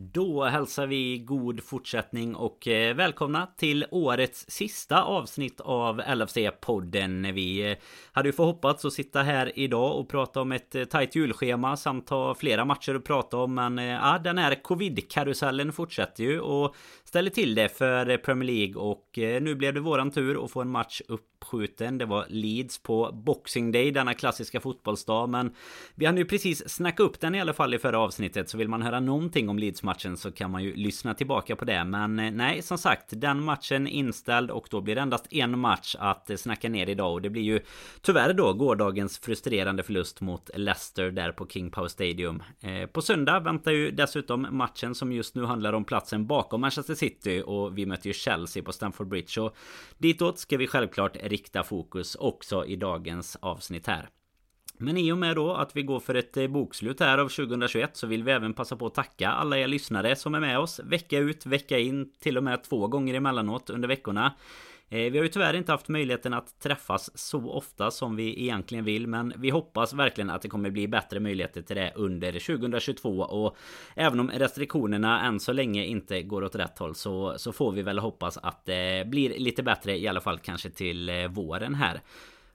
Då hälsar vi god fortsättning och eh, välkomna till årets sista avsnitt av LFC-podden. Vi eh, hade ju förhoppats att sitta här idag och prata om ett eh, tajt julschema samt ha flera matcher att prata om. Men ja, den här covid-karusellen fortsätter ju och ställer till det för Premier League och nu blev det våran tur att få en match upp uppskjuten. Det var Leeds på Boxing Day, denna klassiska fotbollsdag. Men vi hann ju precis snacka upp den i alla fall i förra avsnittet. Så vill man höra någonting om Leeds matchen så kan man ju lyssna tillbaka på det. Men eh, nej, som sagt, den matchen inställd och då blir det endast en match att eh, snacka ner idag. Och det blir ju tyvärr då gårdagens frustrerande förlust mot Leicester där på King Power Stadium. Eh, på söndag väntar ju dessutom matchen som just nu handlar om platsen bakom Manchester City och vi möter ju Chelsea på Stamford Bridge. Och ditåt ska vi självklart rikta fokus också i dagens avsnitt här. Men i och med då att vi går för ett eh, bokslut här av 2021 så vill vi även passa på att tacka alla er lyssnare som är med oss vecka ut, vecka in, till och med två gånger emellanåt under veckorna. Eh, vi har ju tyvärr inte haft möjligheten att träffas så ofta som vi egentligen vill Men vi hoppas verkligen att det kommer bli bättre möjligheter till det under 2022 Och även om restriktionerna än så länge inte går åt rätt håll så, så får vi väl hoppas att det blir lite bättre i alla fall kanske till eh, våren här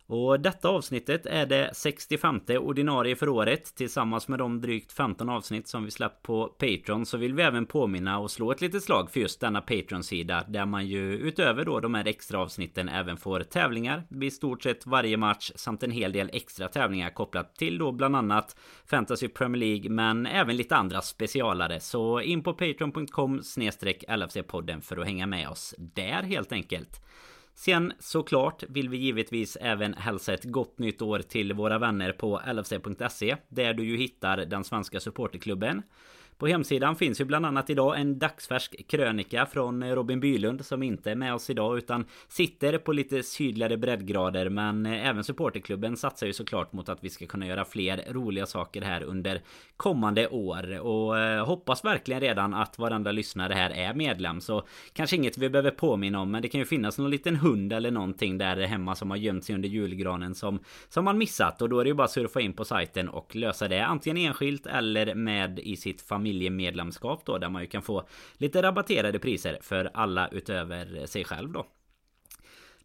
och detta avsnittet är det 65 ordinarie för året. Tillsammans med de drygt 15 avsnitt som vi släppt på Patreon Så vill vi även påminna och slå ett litet slag för just denna Patreon-sida Där man ju utöver då de här extra avsnitten även får tävlingar vid stort sett varje match Samt en hel del extra tävlingar kopplat till då bland annat Fantasy Premier League Men även lite andra specialare. Så in på patreon.com LFC-podden för att hänga med oss där helt enkelt. Sen såklart vill vi givetvis även hälsa ett gott nytt år till våra vänner på LFC.se Där du ju hittar den svenska supporterklubben på hemsidan finns ju bland annat idag en dagsfärsk krönika från Robin Bylund som inte är med oss idag utan sitter på lite sydligare breddgrader. Men även supporterklubben satsar ju såklart mot att vi ska kunna göra fler roliga saker här under kommande år. Och eh, hoppas verkligen redan att varandra lyssnare här är medlem så kanske inget vi behöver påminna om men det kan ju finnas någon liten hund eller någonting där hemma som har gömt sig under julgranen som som man missat. Och då är det ju bara att surfa in på sajten och lösa det antingen enskilt eller med i sitt familj familjemedlemskap då där man ju kan få lite rabatterade priser för alla utöver sig själv då.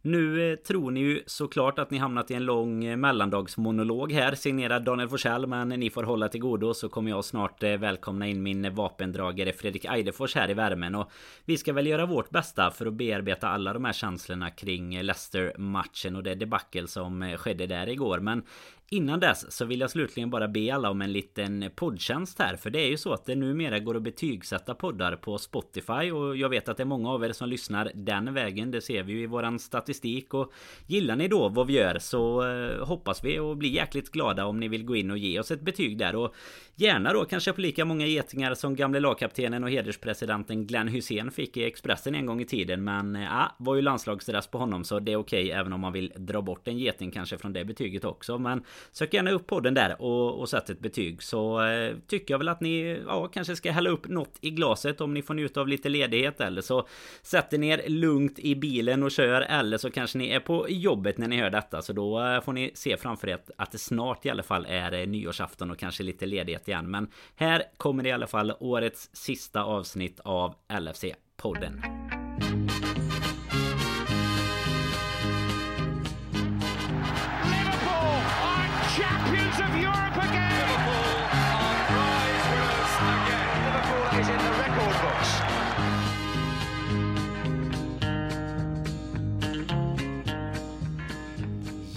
Nu eh, tror ni ju såklart att ni hamnat i en lång eh, mellandagsmonolog här signerad Daniel Forsell men ni får hålla till godo så kommer jag snart eh, välkomna in min vapendragare Fredrik Eidefors här i värmen och vi ska väl göra vårt bästa för att bearbeta alla de här känslorna kring Leicester-matchen och det debacle som skedde där igår men Innan dess så vill jag slutligen bara be alla om en liten poddtjänst här För det är ju så att det numera går att betygsätta poddar på Spotify Och jag vet att det är många av er som lyssnar den vägen Det ser vi ju i våran statistik Och gillar ni då vad vi gör så eh, hoppas vi och blir jäkligt glada om ni vill gå in och ge oss ett betyg där Och gärna då kanske på lika många getingar som gamle lagkaptenen och hederspresidenten Glenn Hussein fick i Expressen en gång i tiden Men eh, ja, var ju landslagsdress på honom så det är okej okay, även om man vill dra bort en geting kanske från det betyget också Men Sök gärna upp podden där och, och sätt ett betyg. Så eh, tycker jag väl att ni ja, kanske ska hälla upp något i glaset om ni får njuta av lite ledighet. Eller så sätter ni er lugnt i bilen och kör. Eller så kanske ni är på jobbet när ni hör detta. Så då eh, får ni se framför er att det snart i alla fall är eh, nyårsafton och kanske lite ledighet igen. Men här kommer i alla fall årets sista avsnitt av LFC-podden.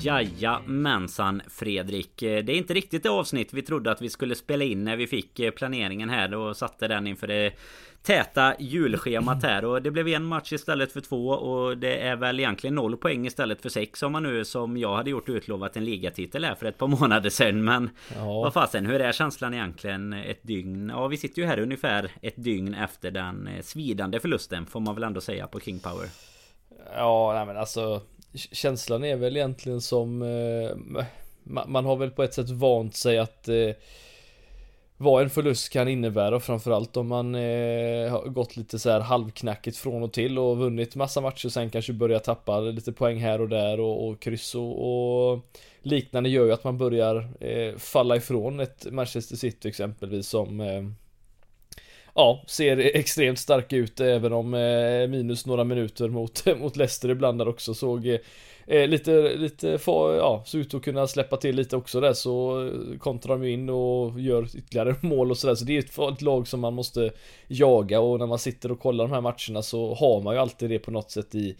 Jajamensan Fredrik. Det är inte riktigt det avsnitt vi trodde att vi skulle spela in när vi fick eh, planeringen här och satte den inför det täta julschemat här och det blev en match istället för två och det är väl egentligen noll poäng istället för sex om man nu som jag hade gjort utlovat en ligatitel här för ett par månader sedan men ja. vad fasen hur är känslan egentligen ett dygn? Ja vi sitter ju här ungefär ett dygn efter den eh, svidande förlusten får man väl ändå säga på King Power. Ja nej men alltså känslan är väl egentligen som eh, man har väl på ett sätt vant sig att eh, vad en förlust kan innebära framförallt om man eh, har gått lite så här halvknackigt från och till och vunnit massa matcher och sen kanske börjar tappa lite poäng här och där och, och kryss och, och liknande gör ju att man börjar eh, falla ifrån ett Manchester City exempelvis som eh, ja, ser extremt stark ut även om eh, minus några minuter mot, mot Leicester ibland där också. Såg eh, lite, lite, fa, ja, såg ut att kunna släppa till lite också där så eh, kontrar de in och gör ytterligare mål och sådär. Så det är ett, ett lag som man måste jaga och när man sitter och kollar de här matcherna så har man ju alltid det på något sätt i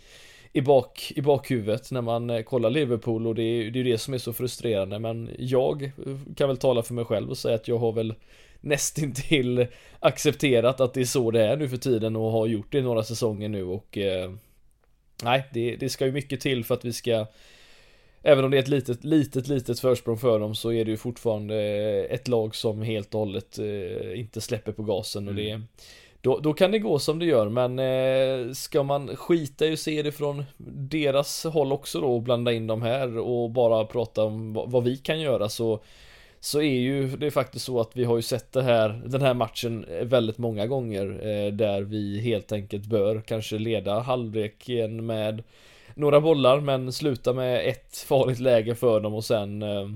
i, bak, i bakhuvudet när man eh, kollar Liverpool. Och det är, det det som är så frustrerande. Men jag kan väl tala för mig själv och säga att jag har väl nästintill accepterat att det är så det är nu för tiden och har gjort det i några säsonger nu och eh, Nej, det, det ska ju mycket till för att vi ska Även om det är ett litet, litet, litet försprång för dem så är det ju fortfarande ett lag som helt och hållet eh, inte släpper på gasen och det mm. då, då kan det gå som det gör men eh, ska man skita i att se det från deras håll också då och blanda in dem här och bara prata om vad, vad vi kan göra så så är ju det faktiskt så att vi har ju sett det här, den här matchen väldigt många gånger eh, där vi helt enkelt bör kanske leda halvleken med några bollar men sluta med ett farligt läge för dem och sen eh,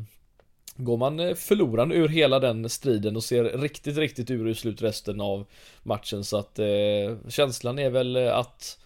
går man eh, förlorande ur hela den striden och ser riktigt, riktigt urusel ut resten av matchen. Så att eh, känslan är väl att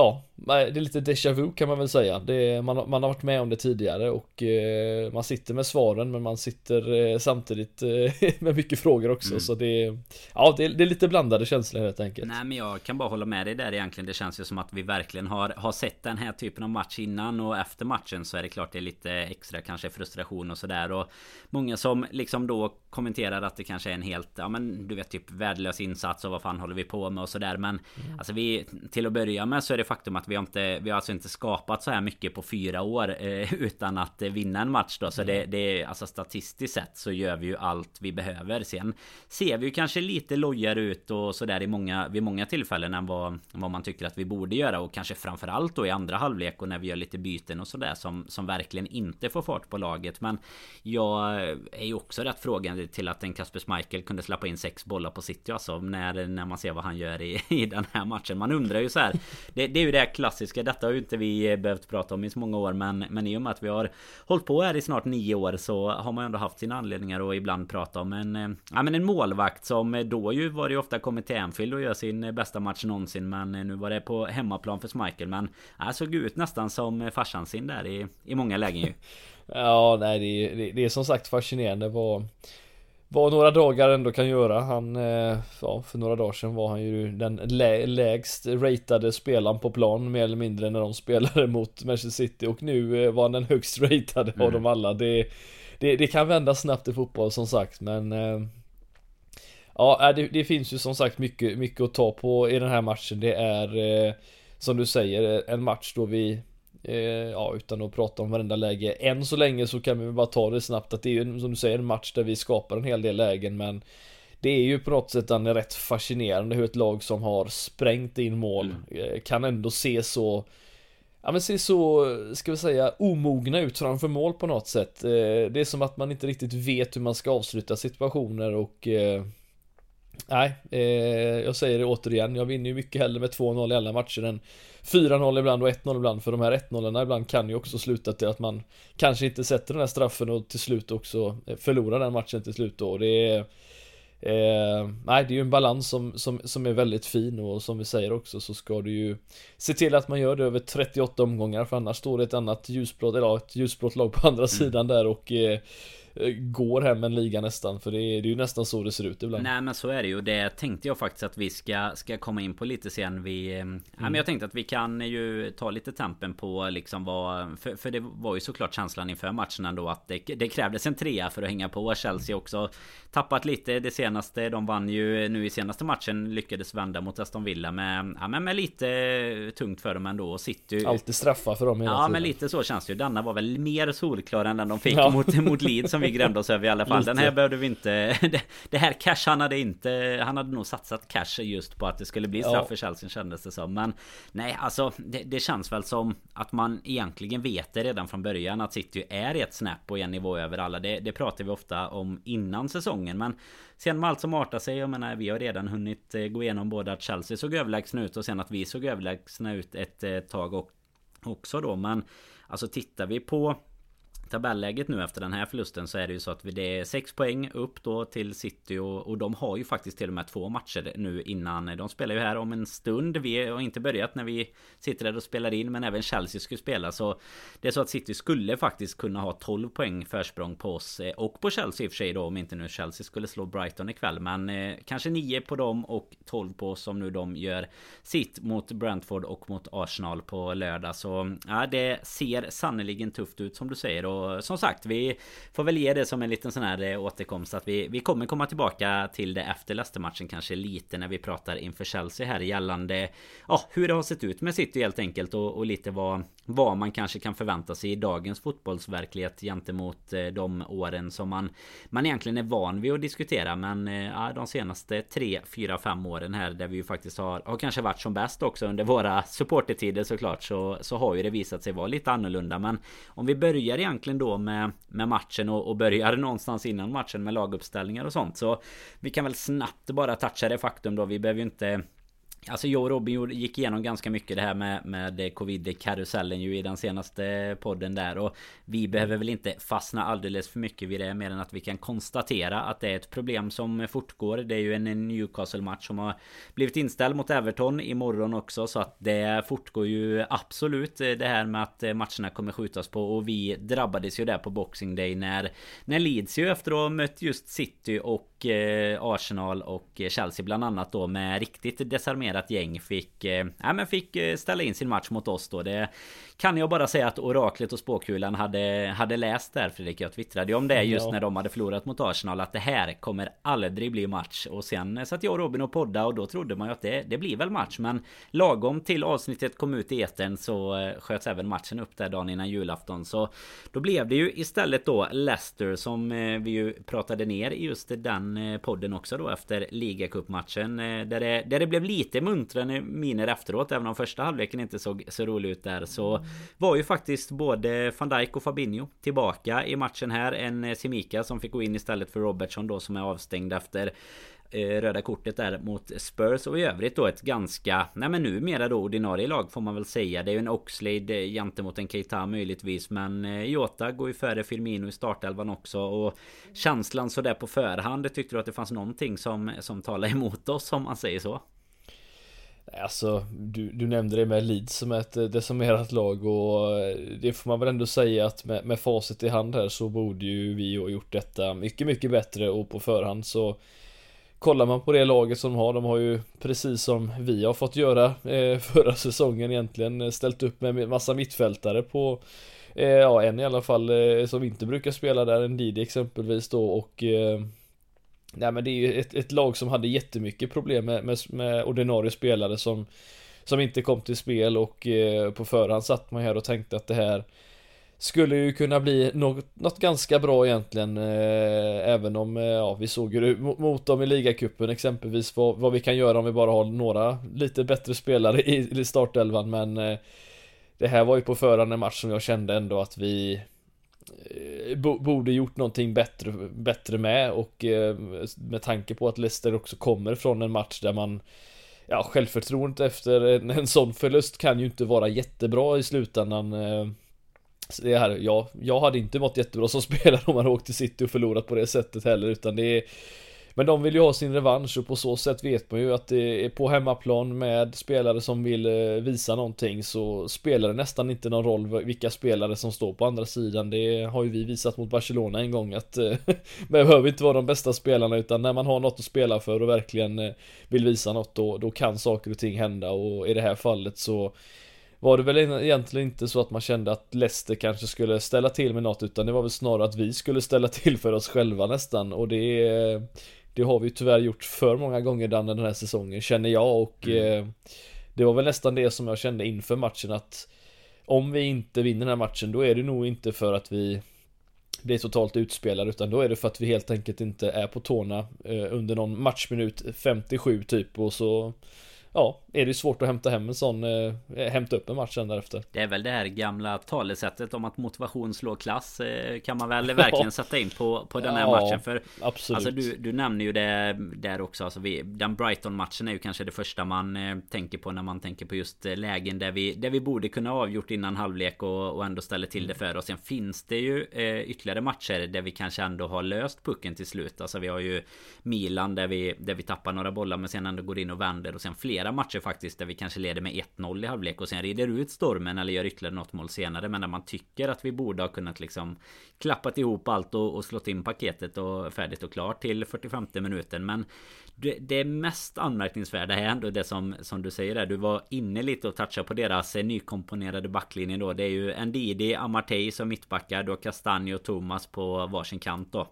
ja, det är lite déjà vu kan man väl säga. Det, man, man har varit med om det tidigare och eh, man sitter med svaren men man sitter eh, samtidigt eh, med mycket frågor också. Mm. Så det, ja, det, det, är lite blandade känslor helt enkelt. Nej men jag kan bara hålla med dig där egentligen. Det känns ju som att vi verkligen har, har sett den här typen av match innan och efter matchen så är det klart det är lite extra kanske frustration och sådär. Och många som liksom då kommenterar att det kanske är en helt, ja men du vet typ värdelös insats och vad fan håller vi på med och sådär. Men mm. alltså vi, till att börja med så är det faktum att vi har inte Vi har alltså inte skapat så här mycket på fyra år eh, Utan att vinna en match då. Så mm. det, det är alltså statistiskt sett så gör vi ju allt vi behöver. Sen ser vi ju kanske lite lojare ut och sådär i många Vid många tillfällen än vad, vad man tycker att vi borde göra. Och kanske framförallt då i andra halvlek och när vi gör lite byten och sådär som, som verkligen inte får fart på laget. Men jag är ju också rätt frågande till att en Kasper Schmeichel kunde släppa in sex bollar på City alltså När, när man ser vad han gör i, i den här matchen. Man undrar ju så här det, det är ju det klassiska. Detta har ju inte vi eh, behövt prata om i så många år. Men, men i och med att vi har hållit på här i snart nio år så har man ju ändå haft sina anledningar att ibland prata om en, eh, ja, men en målvakt som eh, då ju var det ju ofta kommit till Anfield och gör sin bästa match någonsin. Men nu var det på hemmaplan för Schmeichel. Men ja, såg ut nästan som farsan sin där i, i många lägen ju. ja, nej det, det, det är som sagt fascinerande vad vad några dagar ändå kan göra. Han, eh, ja, för några dagar sedan var han ju den lä lägst ratade spelaren på plan mer eller mindre när de spelade mot Manchester City och nu eh, var han den högst ratade mm. av dem alla. Det, det, det, kan vända snabbt i fotboll som sagt men eh, Ja, det, det, finns ju som sagt mycket, mycket att ta på i den här matchen. Det är som du säger en match då vi ja, utan att prata om varenda läge. Än så länge så kan vi bara ta det snabbt att det är ju som du säger en match där vi skapar en hel del lägen men det är ju på något sätt en rätt fascinerande hur ett lag som har sprängt in mål mm. Eh, kan ändå se så Ja men se så, ska vi säga, omogna ut framför mål på något sätt. Eh, det är som att man inte riktigt vet hur man ska avsluta situationer och Nej, jag säger det återigen, jag vinner ju mycket hellre med 2-0 i alla matcher än 4-0 ibland och 1-0 ibland för de här 1-0 ibland kan ju också sluta till att man kanske inte sätter den här straffen och till slut också förlorar den matchen till slut då. Det är Eh, nej, det är ju en balans som, som, som är väldigt fin och som vi säger också så ska du ju se till att man gör det över 38 omgångar för annars står det ett annat ljusblått, eller ja, ett ljusblått lag på andra mm. sidan där och eh, Eh, går hem en liga nästan För det är, det är ju nästan så det ser ut ibland. Nej men så är det ju. Det tänkte jag faktiskt att vi ska, ska komma in på lite sen. Vi mm. Nej men jag tänkte att vi kan ju ta lite tempen på liksom vad för, för det var ju såklart känslan inför matchen ändå att det, det krävdes en trea för att hänga på. Chelsea också Tappat lite det senaste. De vann ju nu i senaste matchen Lyckades vända mot Aston Villa med Ja men med lite tungt för dem ändå. City Alltid straffar för dem hela Ja tiden. men lite så känns det ju. Denna var väl mer solklar än den de fick ja. mot, mot Leeds som vi grämde oss över i alla fall. Den här behövde vi inte... Det, här cash han hade inte... Han hade nog satsat cash just på att det skulle bli straff för Chelsea kändes det som. Men nej, alltså det, det, känns väl som att man egentligen vet det redan från början att City är ett snäpp och en nivå över alla. Det, det pratar vi ofta om innan säsongen. Men sen med allt som artar sig, jag menar vi har redan hunnit eh, gå igenom både att Chelsea såg överlägsna ut och sen att vi såg överlägsna ut ett eh, tag också då. Men alltså tittar vi på tabelläget nu efter den här förlusten så är det ju så att det är 6 poäng upp då till City och, och de har ju faktiskt till och med två matcher nu innan. De spelar ju här om en stund. Vi har inte börjat när vi sitter där och spelar in men även Chelsea skulle spela så det är så att City skulle faktiskt kunna ha 12 poäng försprång på oss eh, och på Chelsea i och för sig då om inte nu Chelsea skulle slå Brighton ikväll men eh, kanske 9 på dem och 12 på oss om nu de gör sitt mot Brentford och mot Arsenal på lördag så ja, det ser sannerligen tufft ut som du säger och som sagt vi får väl ge det som en liten sån här eh, återkomst att vi, vi kommer komma tillbaka till det efter Leicester-matchen kanske lite när vi pratar inför Chelsea här gällande ja, hur det har sett ut med City helt enkelt och, och lite vad, vad man kanske kan förvänta sig i dagens fotbollsverklighet gentemot eh, de åren som man, man egentligen är van vid att diskutera. Men eh, ja, de senaste 3, 4, 5 åren här där vi ju faktiskt har, har kanske varit som bäst också under våra supportertider såklart så, så har ju det visat sig vara lite annorlunda. Men om vi börjar egentligen egentligen då med, med matchen och, och började någonstans innan matchen med laguppställningar och sånt. Så vi kan väl snabbt bara toucha det faktum då. Vi behöver ju inte Alltså jag och Robin gick igenom ganska mycket det här med, med covid-karusellen ju i den senaste podden där. Och Vi behöver väl inte fastna alldeles för mycket vid det mer än att vi kan konstatera att det är ett problem som fortgår. Det är ju en Newcastle-match som har blivit inställd mot Everton imorgon också så att det fortgår ju absolut det här med att matcherna kommer skjutas på. Och vi drabbades ju där på Boxing Day när När Leeds ju efter att ha mött just City och eh, Arsenal och Chelsea bland annat då med riktigt desarmerade rutinerat gäng fick, eh, ja, men fick eh, ställa in sin match mot oss då. Det kan jag bara säga att oraklet och spåkulan hade, hade läst där Fredrik. Jag twittrade om det just ja. när de hade förlorat mot Arsenal. Att det här kommer aldrig bli match. Och sen satt jag och Robin och podda och då trodde man ju att det, det blir väl match. Men lagom till avsnittet kom ut i etern så eh, sköts även matchen upp där dagen innan julafton. Så då blev det ju istället då Leicester som eh, vi ju pratade ner i just den eh, podden också då efter ligacupmatchen. Där det, där det blev lite muntrare miner efteråt. Även om första halvleken inte såg så rolig ut där. Så var ju faktiskt både van Dijk och Fabinho tillbaka i matchen här. En eh, Simika som fick gå in istället för Robertson då som är avstängd efter eh, röda kortet där mot Spurs och i övrigt då ett ganska Nej men numera då ordinarie lag får man väl säga Det är ju en Oxlade gentemot en Keita möjligtvis Men eh, Jota går ju före Firmino i startelvan också och Känslan sådär på förhand Tyckte du att det fanns någonting som, som talar emot oss om man säger så? Alltså, du, du nämnde det med Leeds som ett desamerat decimerat lag och eh, det får man väl ändå säga att med, med facit i hand här så borde ju vi ha gjort detta mycket, mycket bättre och på förhand. Så Kollar man på det laget som de har, de har ju precis som vi har fått göra eh, förra säsongen egentligen eh, ställt upp med massa mittfältare på Ja, en i alla fall som inte brukar spela där, en Didi exempelvis då och Nej men det är ju ett, ett lag som hade jättemycket problem med, med, med ordinarie spelare som Som inte kom till spel och eh, på förhand satt man här och tänkte att det här Skulle ju kunna bli något, något ganska bra egentligen eh, Även om, eh, ja vi såg ju mot, mot dem i ligacupen exempelvis vad, vad vi kan göra om vi bara har några lite bättre spelare i, i startelvan men eh, Det här var ju på förhand en match som jag kände ändå att vi Eh, borde gjort någonting bättre, bättre med och eh, med tanke på att Leicester också kommer från en match där man Ja, självförtroendet efter en, en sån förlust kan ju inte vara jättebra i slutändan eh, det här, ja, jag hade inte mått jättebra som spelare om man åkt till City och förlorat på det sättet heller utan det är men de vill ju ha sin revansch och på så sätt vet man ju att det är på hemmaplan med spelare som vill eh, visa någonting så spelar det nästan inte någon roll vilka spelare som står på andra sidan. Det har ju vi visat mot Barcelona en gång att eh, man behöver inte vara de bästa spelarna utan när man har något att spela för och verkligen eh, vill visa något då, då kan saker och ting hända och i det här fallet så var det väl egentligen inte så att man kände att Leicester kanske skulle ställa till med något utan det var väl snarare att vi skulle ställa till för oss själva nästan och det det har vi tyvärr gjort för många gånger Danne den här säsongen känner jag och mm. eh, Det var väl nästan det som jag kände inför matchen att Om vi inte vinner den här matchen då är det nog inte för att vi blir totalt utspelade utan då är det för att vi helt enkelt inte är på tårna eh, under någon matchminut 57 typ och så Ja, är det svårt att hämta hem en sån, eh, hämta upp en match sen därefter. Det är väl det här gamla talesättet om att motivation slår klass eh, kan man väl verkligen sätta in på, på den här ja, matchen. För absolut. Alltså du, du nämner ju det där också. Alltså vi, den Brighton-matchen är ju kanske det första man eh, tänker på när man tänker på just eh, lägen där vi, där vi borde kunna avgjort innan halvlek och, och ändå ställer till det för oss. Sen finns det ju eh, ytterligare matcher där vi kanske ändå har löst pucken till slut. Alltså vi har ju Milan där vi, där vi tappar några bollar men sen ändå går in och vänder. Och sen flera matcher faktiskt där vi kanske leder med 1-0 i halvlek och sen rider ut stormen eller gör ytterligare något mål senare. Men när man tycker att vi borde ha kunnat liksom klappat ihop allt och, och slått in paketet och färdigt och klart till 45 minuten. Men det, det mest anmärkningsvärda är ändå det som, som du säger där. Du var inne lite och touchade på deras eh, nykomponerade backlinje då. Det är ju Ndidi, Amartey som mittbackar. Du har Castagne och Thomas på varsin kant då.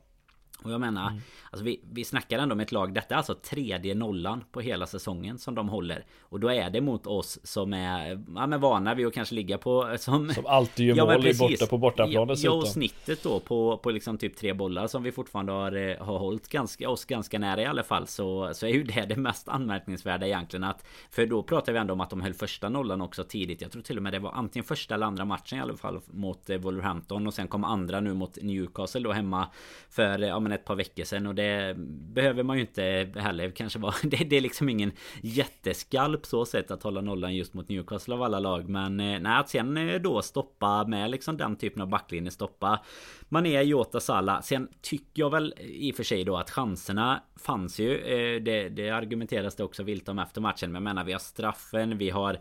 Och jag menar, mm. alltså vi, vi snackar ändå om ett lag, detta är alltså tredje nollan på hela säsongen som de håller. Och då är det mot oss som är ja, men vana vid att kanske ligga på... Som, som alltid gör ja, mål precis, borta på bortaplan dessutom. Ja, och snittet då på, på liksom typ tre bollar som vi fortfarande har, eh, har hållit ganska, oss ganska nära i alla fall. Så, så är ju det det mest anmärkningsvärda egentligen att... För då pratar vi ändå om att de höll första nollan också tidigt. Jag tror till och med det var antingen första eller andra matchen i alla fall mot eh, Wolverhampton. Och sen kom andra nu mot Newcastle då hemma för... Ja, men ett par veckor sedan och det behöver man ju inte heller kanske vara. Det, det är liksom ingen jätteskalp så sätt att hålla nollan just mot Newcastle av alla lag. Men eh, nej, att sen eh, då stoppa med liksom den typen av backlinje stoppa Mané, Jota, Salah. Sen tycker jag väl i och för sig då att chanserna fanns ju. Eh, det, det argumenteras det också vilt om efter matchen. Men jag menar vi har straffen, vi har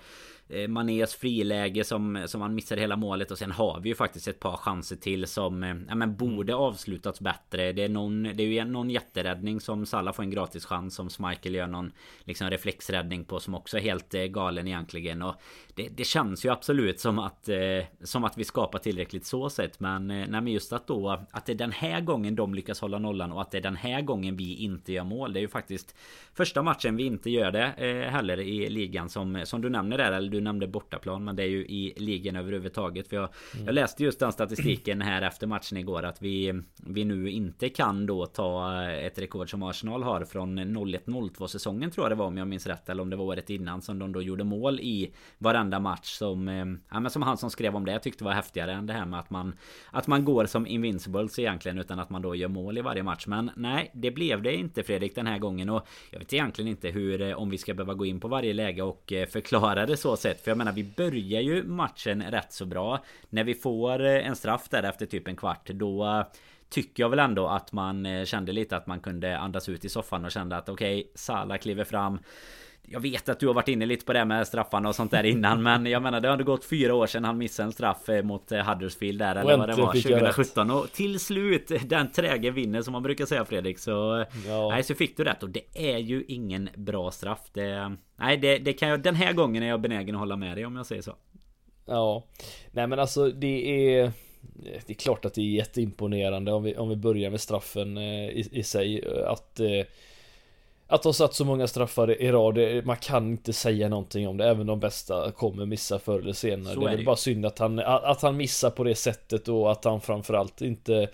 Manés friläge som, som han missar hela målet och sen har vi ju faktiskt ett par chanser till som eh, ja, men borde mm. avslutats bättre. Det är någon, det är ju någon jätteräddning som Salah får en gratis chans som Schmeichel gör någon liksom reflexräddning på som också är helt eh, galen egentligen. Och det, det känns ju absolut som att eh, som att vi skapar tillräckligt så sett. Men, eh, nej, men just att då att det är den här gången de lyckas hålla nollan och att det är den här gången vi inte gör mål. Det är ju faktiskt första matchen vi inte gör det eh, heller i ligan som, som du nämner där. Eller du nämnde bortaplan men det är ju i ligan överhuvudtaget. För jag, mm. jag läste just den statistiken här efter matchen igår att vi, vi nu inte kan då ta ett rekord som Arsenal har från 01-02 säsongen tror jag det var om jag minns rätt. Eller om det var året innan som de då gjorde mål i varenda match som, eh, ja, men som han som skrev om det jag tyckte var häftigare än det här med att man Att man går som invincibles egentligen utan att man då gör mål i varje match. Men nej, det blev det inte Fredrik den här gången och jag vet egentligen inte hur eh, om vi ska behöva gå in på varje läge och eh, förklara det så sett. För jag menar vi börjar ju matchen rätt så bra. När vi får eh, en straff där efter typ en kvart då tycker jag väl ändå att man kände lite att man kunde andas ut i soffan och kände att okej, okay, Sala kliver fram. Jag vet att du har varit inne lite på det med straffarna och sånt där innan Men jag menar det hade gått fyra år sedan han missade en straff eh, mot eh, Huddersfield där Eller vad det var 2017 Och till slut Den träge vinner som man brukar säga Fredrik Så ja. Nej så fick du rätt. Och det är ju ingen bra straff. Det, Nej det, det kan jag Den här gången är jag benägen att hålla med dig om jag säger så. Ja. Nej men alltså det är det är klart att det är jätteimponerande om vi, om vi börjar med straffen eh, i, i sig att att ha satt så många straffar i rad, man kan inte säga någonting om det Även de bästa kommer missa förr eller senare. Så Det är, är väl bara synd att han, att han missar på det sättet och att han framförallt inte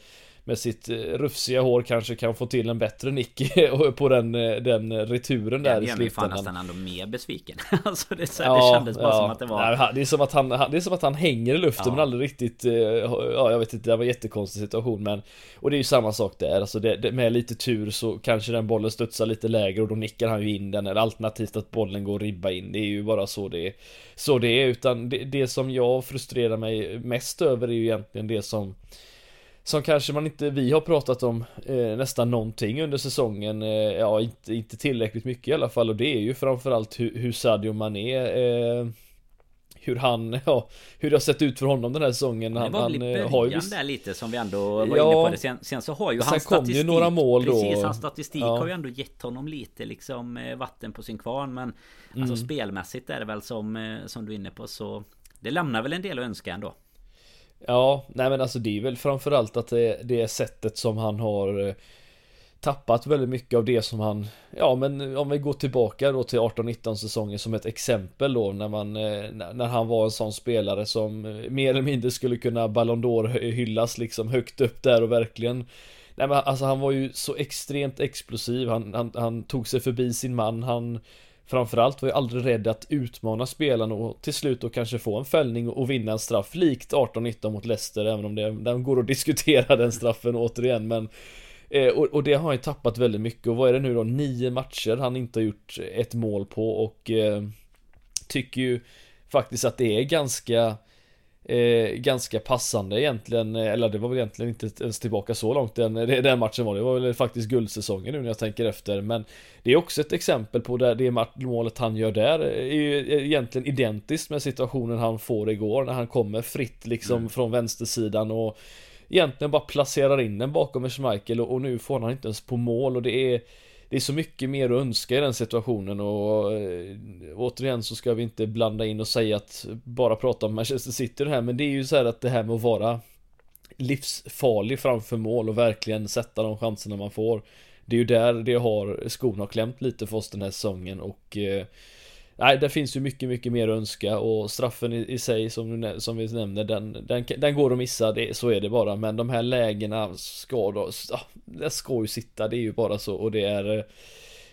med sitt eh, rufsiga hår kanske kan få till en bättre nick på den, eh, den returen där i slutändan. Gör mig nästan ändå mer besviken. alltså det, så, ja, det kändes bara ja. som att det var... Det är som att han, det är som att han hänger i luften ja. men aldrig riktigt, eh, ja jag vet inte, det var en jättekonstig situation men Och det är ju samma sak där, alltså det, det, med lite tur så kanske den bollen studsar lite lägre och då nickar han ju in den eller alternativt att bollen går ribba in. Det är ju bara så det är. Så det är, utan det, det som jag frustrerar mig mest över är ju egentligen det som som kanske man inte, vi har pratat om eh, nästan någonting under säsongen, eh, ja inte, inte tillräckligt mycket i alla fall och det är ju framförallt hur, hur Sadio Mané eh, hur han, ja, hur det har sett ut för honom den här säsongen. Han, det var väl i början har ju där lite som vi ändå var ja, inne på det. Sen, sen så har ju hans statistik. Ju några mål då. Precis, hans statistik ja. har ju ändå gett honom lite liksom eh, vatten på sin kvarn. Men alltså mm. alltså spelmässigt är det väl som, eh, som du är inne på så det lämnar väl en del att önska ändå. Ja, nej men alltså det är väl framförallt att det, det är sättet som han har eh, tappat väldigt mycket av det som han Ja men om vi går tillbaka då till 18-19 säsongen som ett exempel då när man eh, När han var en sån spelare som eh, mer eller mindre skulle kunna Ballon d'Or hyllas liksom högt upp där och verkligen Nej men alltså han var ju så extremt explosiv. Han, han, han tog sig förbi sin man han Framförallt var jag aldrig rädd att utmana spelarna och till slut då kanske få en fällning och vinna en straff likt 18-19 mot Leicester även om det den går att diskutera den straffen återigen men eh, och, och, det har han ju tappat väldigt mycket och vad är det nu då? Nio matcher han inte har gjort ett mål på och eh, Tycker ju faktiskt att det är ganska Eh, ganska passande egentligen, eller det var väl egentligen inte ens tillbaka så långt den, den matchen var det, var väl faktiskt guldsäsongen nu när jag tänker efter men Det är också ett exempel på där det målet han gör där är ju egentligen identiskt med situationen han får igår när han kommer fritt liksom mm. från vänstersidan och Egentligen bara placerar in den bakom Schmeichel och, och nu får han inte ens på mål och det är det är så mycket mer att önska i den situationen och eh, återigen så ska vi inte blanda in och säga att bara prata om Manchester City det här men det är ju så här att det här med att vara livsfarlig framför mål och verkligen sätta de chanserna man får. Det är ju där det har skon har klämt lite för oss den här säsongen och eh, Nej, det finns ju mycket, mycket mer att önska och straffen i, i sig som, som vi nämnde den, den, den går att missa, det, så är det bara. Men de här lägena ska då, ah, det ska ju sitta, det är ju bara så och det är eh,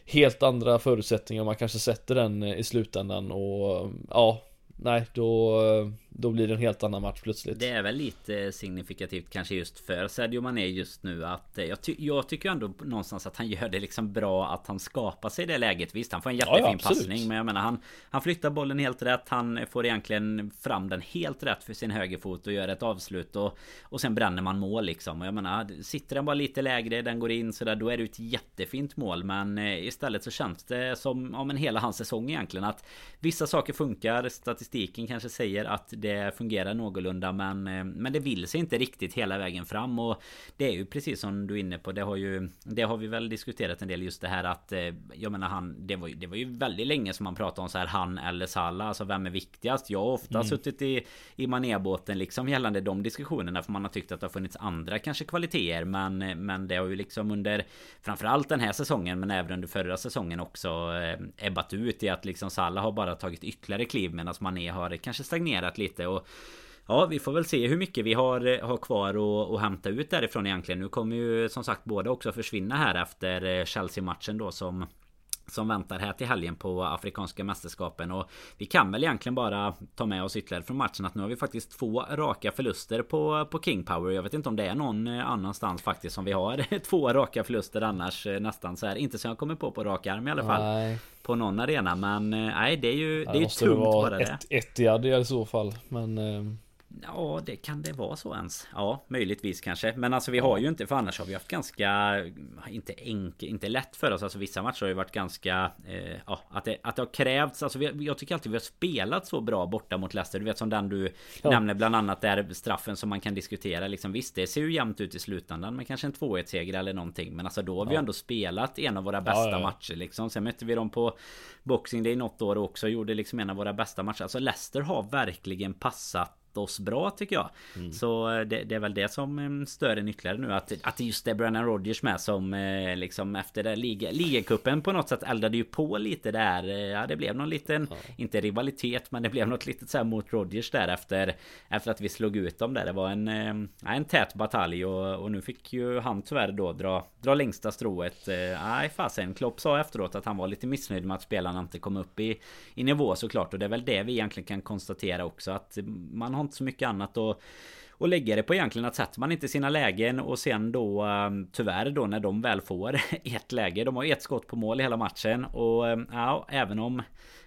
helt andra förutsättningar man kanske sätter den eh, i slutändan och ja, nej, då, då blir det en helt annan match plötsligt. Det är väl lite signifikativt kanske just för Sadio Mané just nu att eh, jag, ty jag tycker ändå någonstans att han gör det liksom bra att han skapar sig det läget. Visst, han får en jättefin ja, ja, passning, men jag menar han Han flyttar bollen helt rätt. Han får egentligen fram den helt rätt för sin högerfot och gör ett avslut och och sen bränner man mål liksom. Och jag menar sitter den bara lite lägre, den går in så där, då är det ett jättefint mål. Men eh, istället så känns det som om en hela hans säsong egentligen att vissa saker funkar. Statistiken kanske säger att det fungerar någorlunda men, eh, men det vill sig inte riktigt hela vägen fram och Det är ju precis som du är inne på Det har ju Det har vi väl diskuterat en del just det här att eh, Jag menar han Det var ju, det var ju väldigt länge som man pratade om så här Han eller Salah Alltså vem är viktigast? Jag har ofta mm. suttit i I manébåten liksom gällande de diskussionerna För man har tyckt att det har funnits andra kanske kvaliteter Men Men det har ju liksom under Framförallt den här säsongen men även under förra säsongen också eh, Ebbat ut i att liksom Salah har bara tagit ytterligare kliv medan Mané har kanske stagnerat lite och Ja, vi får väl se hur mycket vi har, eh, har kvar att, att hämta ut därifrån egentligen. Nu kommer ju som sagt båda också försvinna här efter eh, Chelsea-matchen då som som väntar här till helgen på Afrikanska mästerskapen. Och Vi kan väl egentligen bara ta med oss ytterligare från matchen att nu har vi faktiskt två raka förluster på, på King Power. Jag vet inte om det är någon eh, annanstans faktiskt som vi har två raka förluster annars eh, nästan så här. Inte som jag kommer på på rak arm i alla fall nej. På någon arena. Men nej det är ju det är ju tungt bara det. ett, Etihad i så fall. Men Ja, det kan det vara så ens. Ja, möjligtvis kanske. Men alltså vi har ju inte, för annars har vi haft ganska Inte enkelt, inte lätt för oss. Alltså vissa matcher har ju varit ganska eh, Ja, att det, att det har krävts. Alltså vi, jag tycker alltid vi har spelat så bra borta mot Leicester. Du vet som den du ja. nämner bland annat där straffen som man kan diskutera. Liksom visst, det ser ju jämnt ut i slutändan. Men kanske en 2-1 seger eller någonting. Men alltså då har vi ja. ändå spelat en av våra bästa ja, matcher liksom. Sen mötte vi dem på Boxing Day något år också. Gjorde liksom en av våra bästa matcher. Alltså Leicester har verkligen passat oss bra tycker jag. Mm. Så eh, det, det, är väl det som eh, stör en ytterligare nu att, att just det är Brennan Rodgers med som eh, liksom efter det liga, ligacupen på något sätt eldade ju på lite där. Ja det blev någon liten, ja. inte rivalitet men det blev något litet så här mot Rodgers där efter Efter att vi slog ut dem där. Det var en, en tät batalj och, och nu fick ju han tyvärr då dra, dra längsta strået. Nej fasen, Klopp sa efteråt att han var lite missnöjd med att spelarna inte kom upp i, i nivå såklart och det är väl det vi egentligen kan konstatera också att man har inte så mycket annat att och lägga det på egentligen att sätter man inte sina lägen och sen då ehm, tyvärr då när de väl får ett läge. De har ett skott på mål i hela matchen och ehm, ja, även om